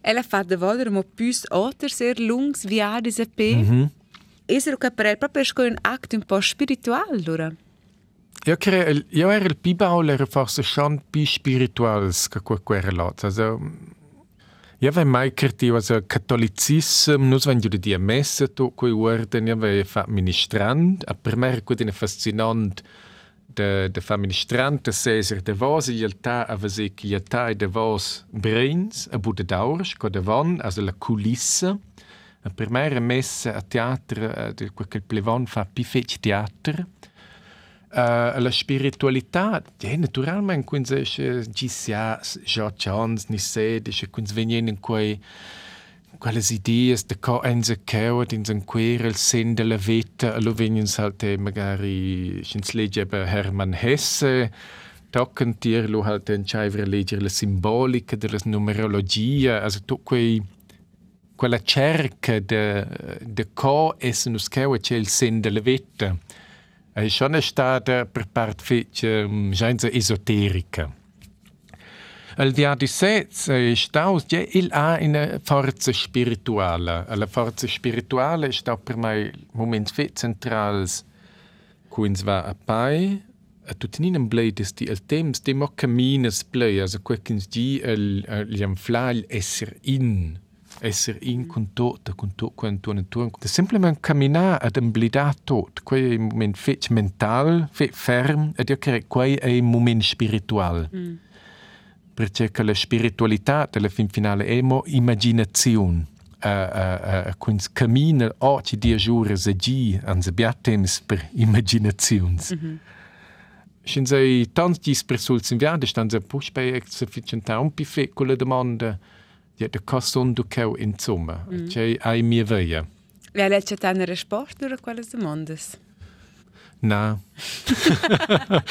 [SPEAKER 2] Ella fa de voler mo più otter ser lungs viadis a pe. Mm -hmm. Esero che per el proprio è un atto un po' spirituale, allora?
[SPEAKER 3] Io credo, io ero il pibaul era forse schon più spirituale che quella lot. Also, io avevo mai creduto, also, cattolicismo, non so di dire messa, tu quei orden, io avevo fatto ministrante, per me era una fascinante de, de fa ministrante seser de vos ilta avese che ilta de vos brains a bude daurs co de von also la culisse a primera messa a teatro de quel plevon fa pifec teatro uh, la spiritualità ja naturalmente quins ci sia George Jones ni sede quins venien in quei quelles ideas de co ense cauat in sen querel sen de la vita allo venien salte magari schins legge Hermann Hesse tocken tirlo halt en chaiver legger la simbolica de la numerologia also to quei quella cerca de de co cauat c'è il sen de la vita è schon stata per part fece um, esoterica il via di sez staus ja il ha una forza spirituale. La forza spirituale sta per me moment fe centrals quins va a pai a tutinin bleides di el temps de mo camines blei also quekins di el liam flal esser in esser in con tot con tot con tu natur de simplement caminar ad un blida tot quei moment fet mental fet ferm ed io crec quei è un moment spiritual. Mm perché la spiritualità alla fin finale è immaginazione. Uh, uh, uh, quins cammina oggi di giure se gi an se bia temps per immaginazions. Mm -hmm. Sin sei tanti persults in viade stan se push bei sufficienta un pife con la domanda di de cosson du keu insomma. Mm. C'è ai mie veia.
[SPEAKER 2] Ja, lei c'è tane risposta a quelle domande?
[SPEAKER 3] Na.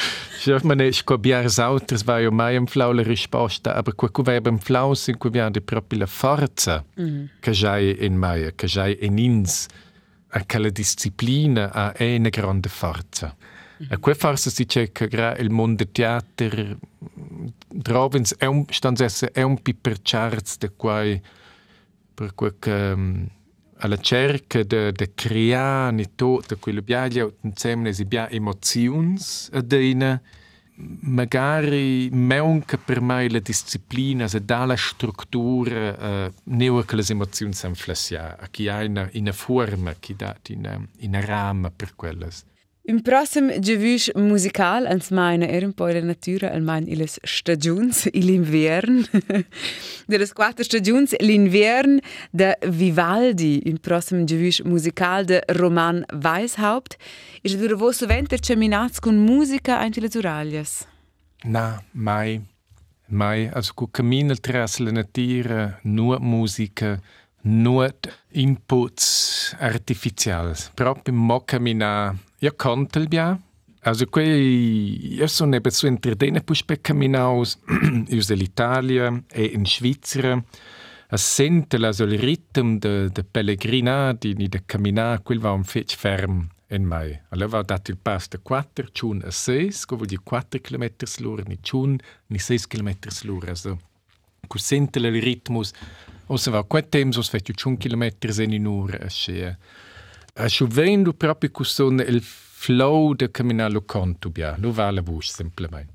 [SPEAKER 3] Ich meine, ich biars autres war ja mai un flau la risposta, aber qua cu vai ben flau sin cu viande proprio la forza mm. che giai in mai, che giai in ins, a quella disciplina a è una grande forza. Mm. E qua forse si c'è che il mondo teatro drovens è un stanzesse è un pi per charts de quai per quel che um, alla cerca de, de creare ni tot quello biaglia insieme si bia emozions a deina magari manca per me la disciplina se dà la struttura uh, neo che le emozioni si inflassia a chi ha una, una forma chi dà una, una rama per quelle
[SPEAKER 2] Im prossimo Gevush musical ans meine er un natura al mein iles stagiuns l'invern de las quattro stagiuns l'invern de Vivaldi im prossimo Gevush musical de Roman Weishaupt. Is dura vo soventer ceminats con musica anche le zuraglias
[SPEAKER 3] Na mai mai also cu cammina tras la natura nur musica nur inputs artificials proprio mo camminare io conto il bia. Also quei io sono ne su entretene pus per camminaus us dell'Italia e in Svizzera a sente la sol ritmo de de pellegrinati ni de camminare quel va un fetch ferm in mai. Allora va dato il pass de 4 chun a 6, co vuol dire 4 km l'ora ni chun ni 6 km l'ora. Also cu sente il ritmus o se va quel tempo os fetto 100 km in un'ora a scia a schovendo proprio cu son il flow de camminare conto bia. Lo vale bus semplicemente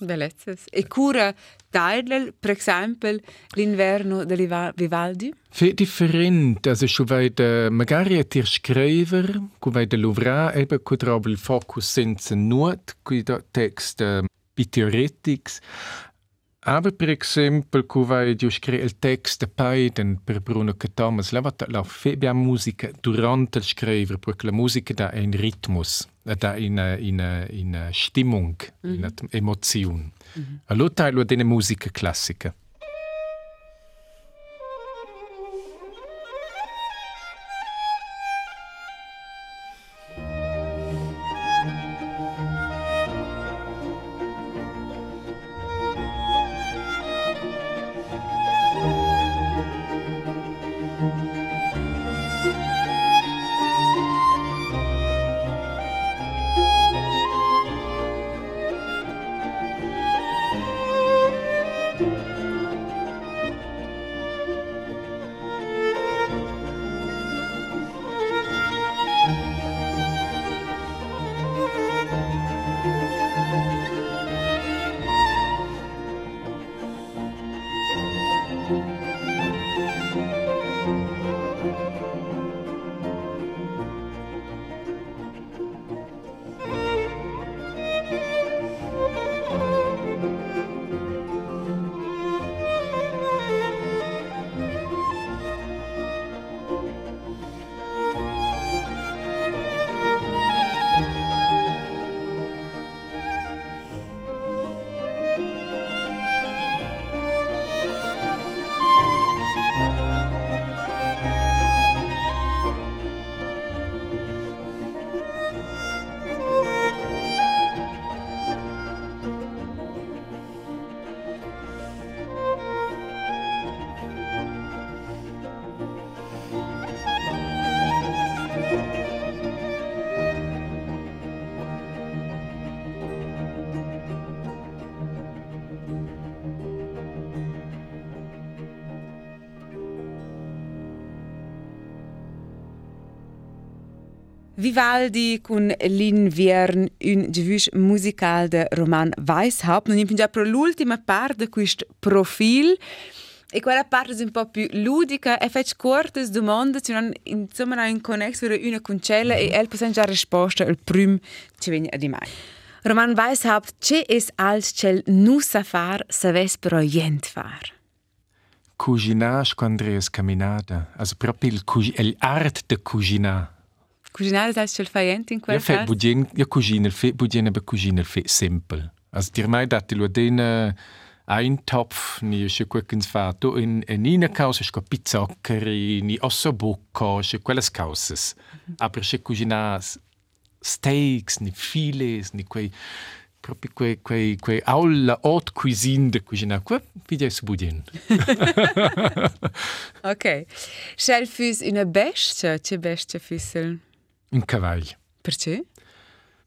[SPEAKER 2] Bellezas. E cura Teilel, per esempio, l'inverno di Vivaldi?
[SPEAKER 3] Fe different, also schon weil der magari a tir schreiver, cu weil der Louvre eben cu trob il focus senza nuot, cu da text uh, teoretics, aber per esempio, cu vai di il text paiden per Bruno Thomas, la vata la febia musica durante il scrivere, perché la musica dà un ritmus, dà una, una, una Stimmung, mm -hmm. una emozione. Mm -hmm. Allora tailo della musica classica.
[SPEAKER 2] Vivaldi con l'invern, un gevush musical de Roman Weishaupt. Non già per l'ultima parte di questo profilo. E quella parte è un po' più ludica e faccio corte domande, ci non insomma un connesso una concella e el possiamo già risposta al primo ci viene di mai. Roman Weishaupt, c'è è alt cel nu sa far, sa ves però jent far?
[SPEAKER 3] Cuginage quando è camminata, also proprio l'art de cuginare.
[SPEAKER 2] Cucinare sai ce faiente in quel
[SPEAKER 3] caso? Io budien, io cucino il fe, budien be cucino il fe simple. Also dir mai dati lo den ein Topf ni sche quekins fatto in in ina causa sco pizzoccheri ni ossobucco sche quelles causes. -hmm. Aber sche cucina steaks ni filets ni quei proprio quei quei quei aula haute cuisine de cucina qua video su budien.
[SPEAKER 2] ok. Schel füs una bestia, che bestia füssel?
[SPEAKER 3] Un cavall.
[SPEAKER 2] Perché?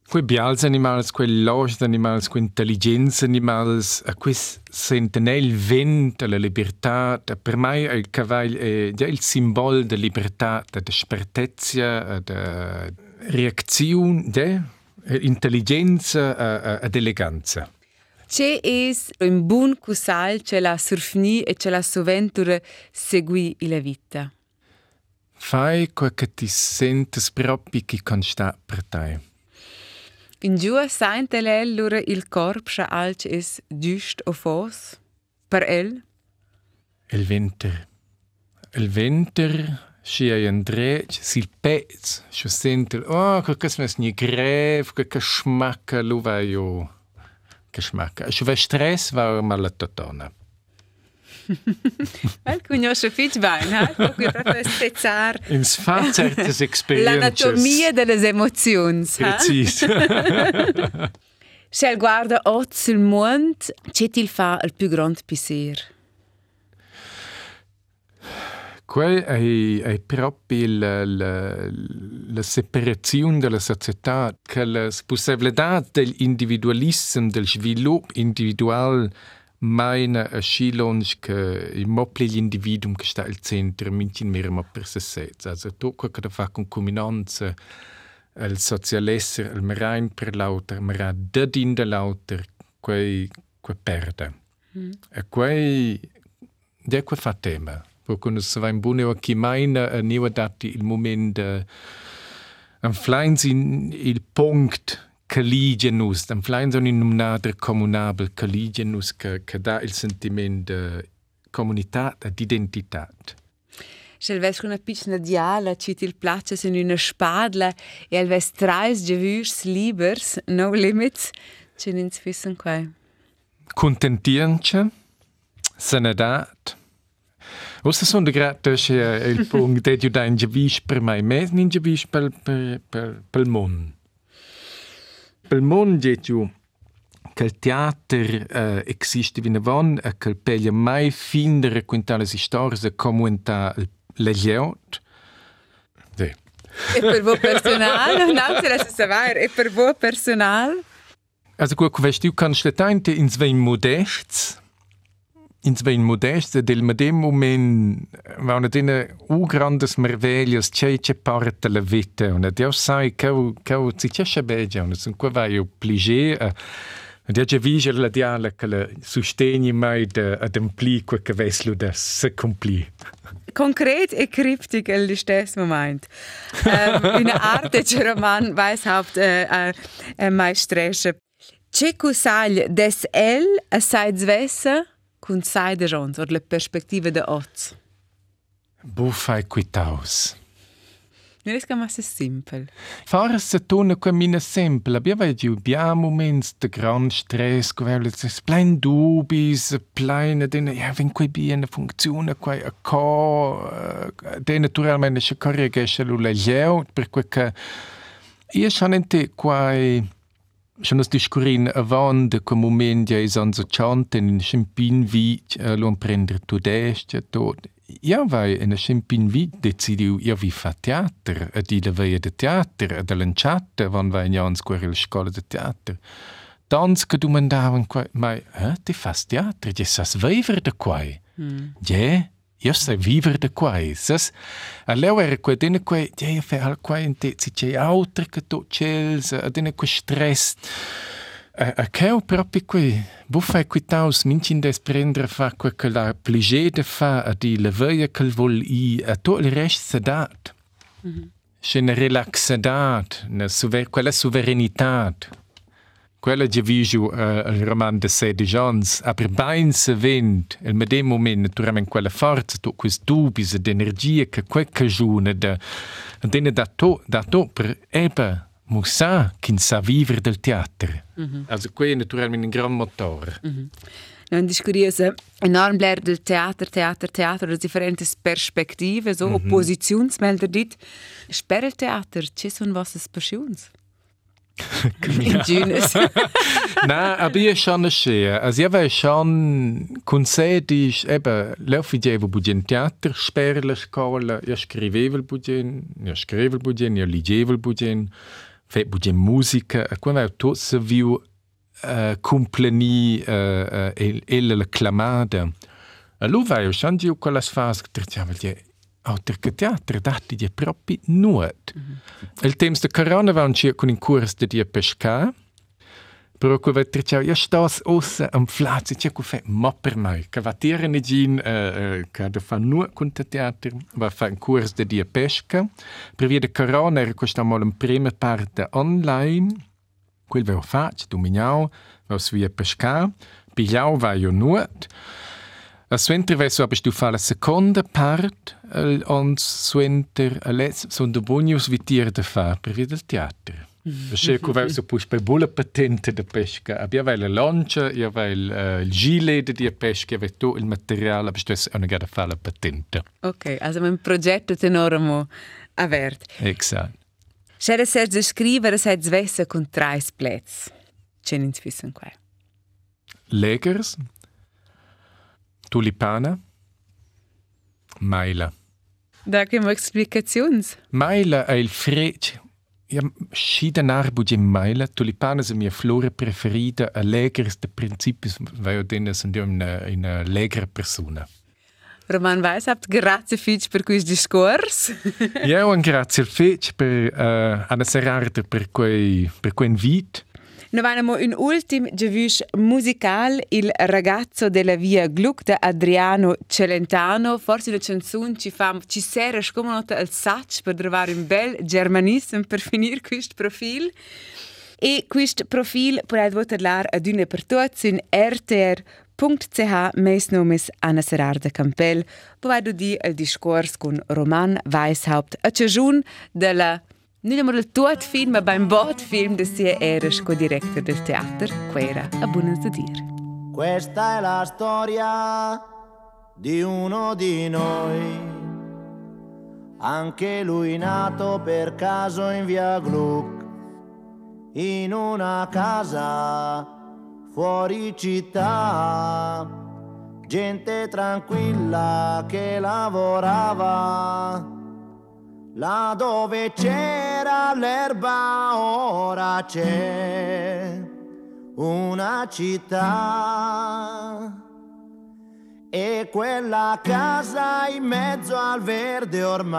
[SPEAKER 3] Quei bials animals, quei logis animals, quei intelligenza animals, a quei sentenè il vent, la libertà. Per me il cavall è già il simbolo della libertà, della spertezza, della reazione, della intelligenza ed eleganza.
[SPEAKER 2] C'è un buon cusal che la surfni e che la soventura segui la vita.
[SPEAKER 3] Fai quel che ti senti proprio che consta per te.
[SPEAKER 2] In giù sente l'ellura il corpo che alc es giust o fos per el?
[SPEAKER 3] Il winter. Il winter si è un dre, si il pezzo, si sente, oh, quel che smes ni grev, che schmacca, lo vai io, che schmacca. Se vai stress, va mal a totona.
[SPEAKER 2] Eh? Proprio spezzar.
[SPEAKER 3] Ins fa certes experiences.
[SPEAKER 2] L'anatomia delle emozioni.
[SPEAKER 3] Precis.
[SPEAKER 2] Se il guarda ot sul mondo, c'è il fa il più grande piacere?
[SPEAKER 3] Quel è, è proprio la, la, la separazione della società, che la possibilità dell'individualismo, del sviluppo individuale meine a Skilonsch che il mopli l'individuum che sta al centro mintin mer ma per se sez. Also to che fa con combinanza il socialesser il merain per lauter mera dadin de lauter quei que perde. Mm. E quei de qua fa tema. Po quando se va in buone o chi meine a niwa dati il moment uh, am fleins in il punct caligenus, am fleins on in un nader comunabel caligenus che, che dà il sentiment de comunitat e d'identitat.
[SPEAKER 2] Se ves una piccola diala, ci ti piace in una spadla e al ves trais gevürs libers, no limits, ci nins wissen qua.
[SPEAKER 3] Contentienche, senedat, Ossa sono grata che il punto tu in gevis per mai, mes in gevis per per per per mon. Per mon che tu che il teatro uh, esiste in avon e che peglia mai findere quintale storie come le geot.
[SPEAKER 2] Sì. E per voi personale? Non se la sapere, e per voi personale?
[SPEAKER 3] Also gut, weißt du, kannst du in zwei Modests in zwei modeste del medem moment va una dina u grandes merveglias c'è c'è parte la vita una dio sai che che si c'è begia una sun qua vai o pliger und ja vige la diala che la sostegni mai de ad ampli qua che veslo da se compli
[SPEAKER 2] Konkret e cryptic il stesso moment. um, in arte c'è roman Weishaupt äh, äh, Meistresse. C'è cusaglia des el a saids vessa cun sai de jons or le perspective de oz?
[SPEAKER 3] Buffai quitaus.
[SPEAKER 2] Non è che simpel.
[SPEAKER 3] Fare se tona qua mina semple. Abbiamo giù bia moments de gran stress, quelle es plein dubis, plein den ja wenn quei bien funziona quai a co de naturalmente se corregge lu le geo per que io sanente quai Schon das discurin avant de com moment ja is an so chanten in chimpin vi uh, lo prender tu dest tot. Ja vai in a chimpin vi decidiu ja vi fa teater, a di la veia de teater, a de lanciata van vai in jans querel scola de teater. Dans che du mandavan quai, mai, eh, ti fas teater, je sas veiver de quai. Mm. Je, io sai vivere de quai. Sas, a leu era quai, dine quai, je, fe al quai in te, si c'è altre che to cels, a dine quai stress. A, a cheu proprio quai, bu fai quai taus, mincin des prendere fa quai che la pligé de fa, a di la veia che vol i, a to il rest sedat. Mm -hmm. C'è una relaxadat, una suver quella suverenitat. Quella che visu uh, il roman de Sede Jones, aber bein se vend, il medem moment, naturalmente quella forza, tu quis dubis ed energia che quel cagione da, dene da to, da to per eba musa kin sa vivere del teatro. Mm -hmm. Also qui naturalmente un gran motore. Mm -hmm.
[SPEAKER 2] Non discuriese enorm bler del teater, teater, teater, das differenti perspektive, so mm -hmm. oppositionsmelder dit. Sperre il teater, ci sono vostre passioni? Ingenious.
[SPEAKER 3] Nein, aber ich schon schön. Also ich weiß schon, Konzert ist eben, laufe ich wo budgen Theater, sperle Scola, io scrivevo budgen, io scrivevo budgen, io leggevo budgen, fe budgen musica, e quando tutto se viu uh, compleni uh, uh, e la clamada. Allora io schon di quella fase che diciamo, auter che teatro dati di proprio nuot. Mm -hmm. Il temps de corona va un con in curs de dia pesca. Però que vet tricciau, ja stas ossa am flazi, cia cu fe ma per mai. Ca va tira ne gin, uh, uh, ca da fa nuot con te teatro, va fa un curs de dia pesca. Per via de corona era questa mal un prima parte online. Quel veo fac, dominau, va via pesca. Pigliau va io nuot. Suenter du fa la seconda part und suenter de bonius vitir de fa per via del teatro. Perché cu verso pus per bulla patente de pesca. Abbia vai la lancia, io vai il, il gilet di pesca, vai tu il materiale, aber du eine gerade fa la patente.
[SPEAKER 2] Ok, also ein progetto enormo avert.
[SPEAKER 3] Exakt.
[SPEAKER 2] C'era serge scrivere se zvessa con tre splets. C'è in wissen qua.
[SPEAKER 3] Legers, Tulipana? Maila.
[SPEAKER 2] Da che mo explicazions.
[SPEAKER 3] Maila è il freccio. Ja, sciden arbu di maila, tulipana è mia flora preferita, allegra de principis, vai o denne sind una, una allegra persona.
[SPEAKER 2] Roman Weishaupt, grazie fitch per questo discorso.
[SPEAKER 3] ja, un grazie fitch per uh, Anna Serrarda per quei per quei invito.
[SPEAKER 2] Noi abbiamo un ultimo giavush musicale, Il ragazzo della via Gluck da Adriano Celentano. Forse la canzone ci fa, ci serve come nota al sac per trovare un bel germanismo per finire questo profilo. E questo profilo potete trovare ad una per tutti in rtr.ch, meis nomis Anna Serarda Campel, dove di il discorso con Roman Weishaupt, a ciascun della non abbiamo il tuo film, ma beim bot film di sia eres co-director del teatro, quera a dire.
[SPEAKER 5] Questa è la storia di uno di noi, anche lui nato per caso in via Gluck, in una casa fuori città, gente tranquilla che lavorava Là dove c'era l'erba ora c'è una città e quella casa in mezzo al verde ormai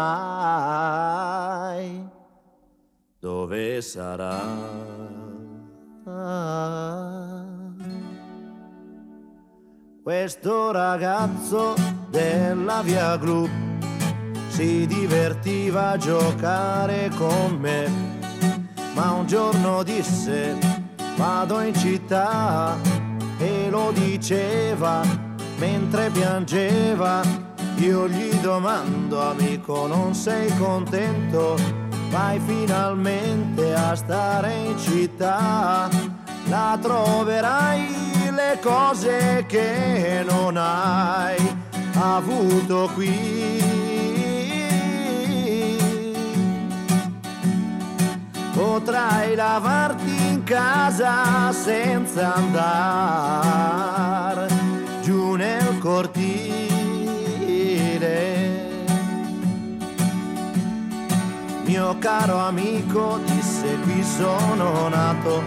[SPEAKER 5] dove sarà? Questo ragazzo della via Gluck si divertiva a giocare con me, ma un giorno disse vado in città e lo diceva mentre piangeva. Io gli domando amico non sei contento? Vai finalmente a stare in città, la troverai le cose che non hai avuto qui potrai lavarti in casa senza andare giù nel cortile. Mio caro amico disse qui sono nato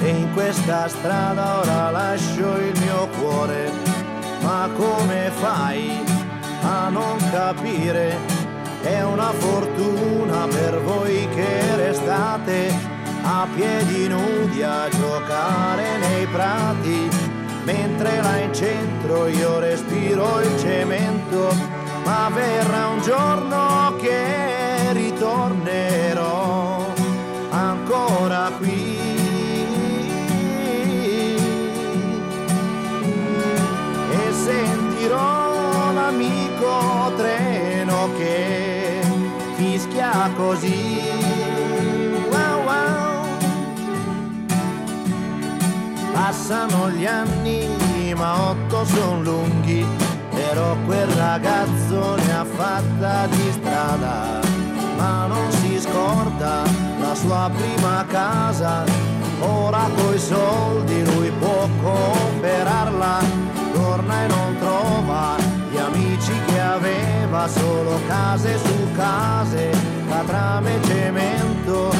[SPEAKER 5] e in questa strada ora lascio il mio cuore, ma come fai a non capire? È una fortuna per voi che restate a piedi nudi a giocare nei prati, mentre là in centro io respiro il cemento, ma verrà un giorno che ritornerò così. Wow, wow. Passano gli anni, ma otto sono lunghi, però quel ragazzo ne ha fatta di strada, ma non si scorda la sua prima casa. Ora coi soldi lui può comprarla, torna e non trova gli amici che aveva, solo case su case, catrame e cemento,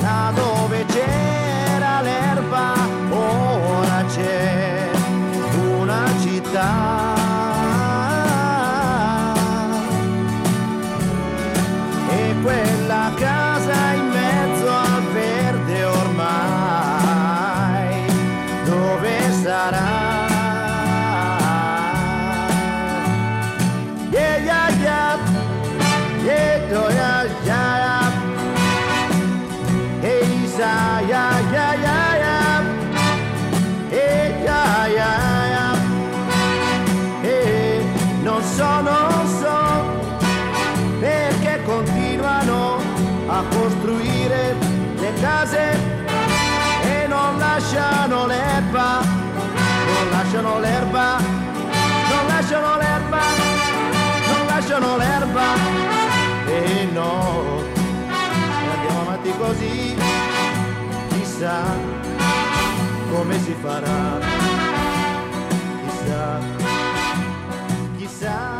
[SPEAKER 5] là dove c'era l'erba, ora c'è una città. E quella casa lasciano l'erba, non lasciano l'erba, non lasciano l'erba. E no, e andiamo avanti così, chissà come si farà, chissà, chissà.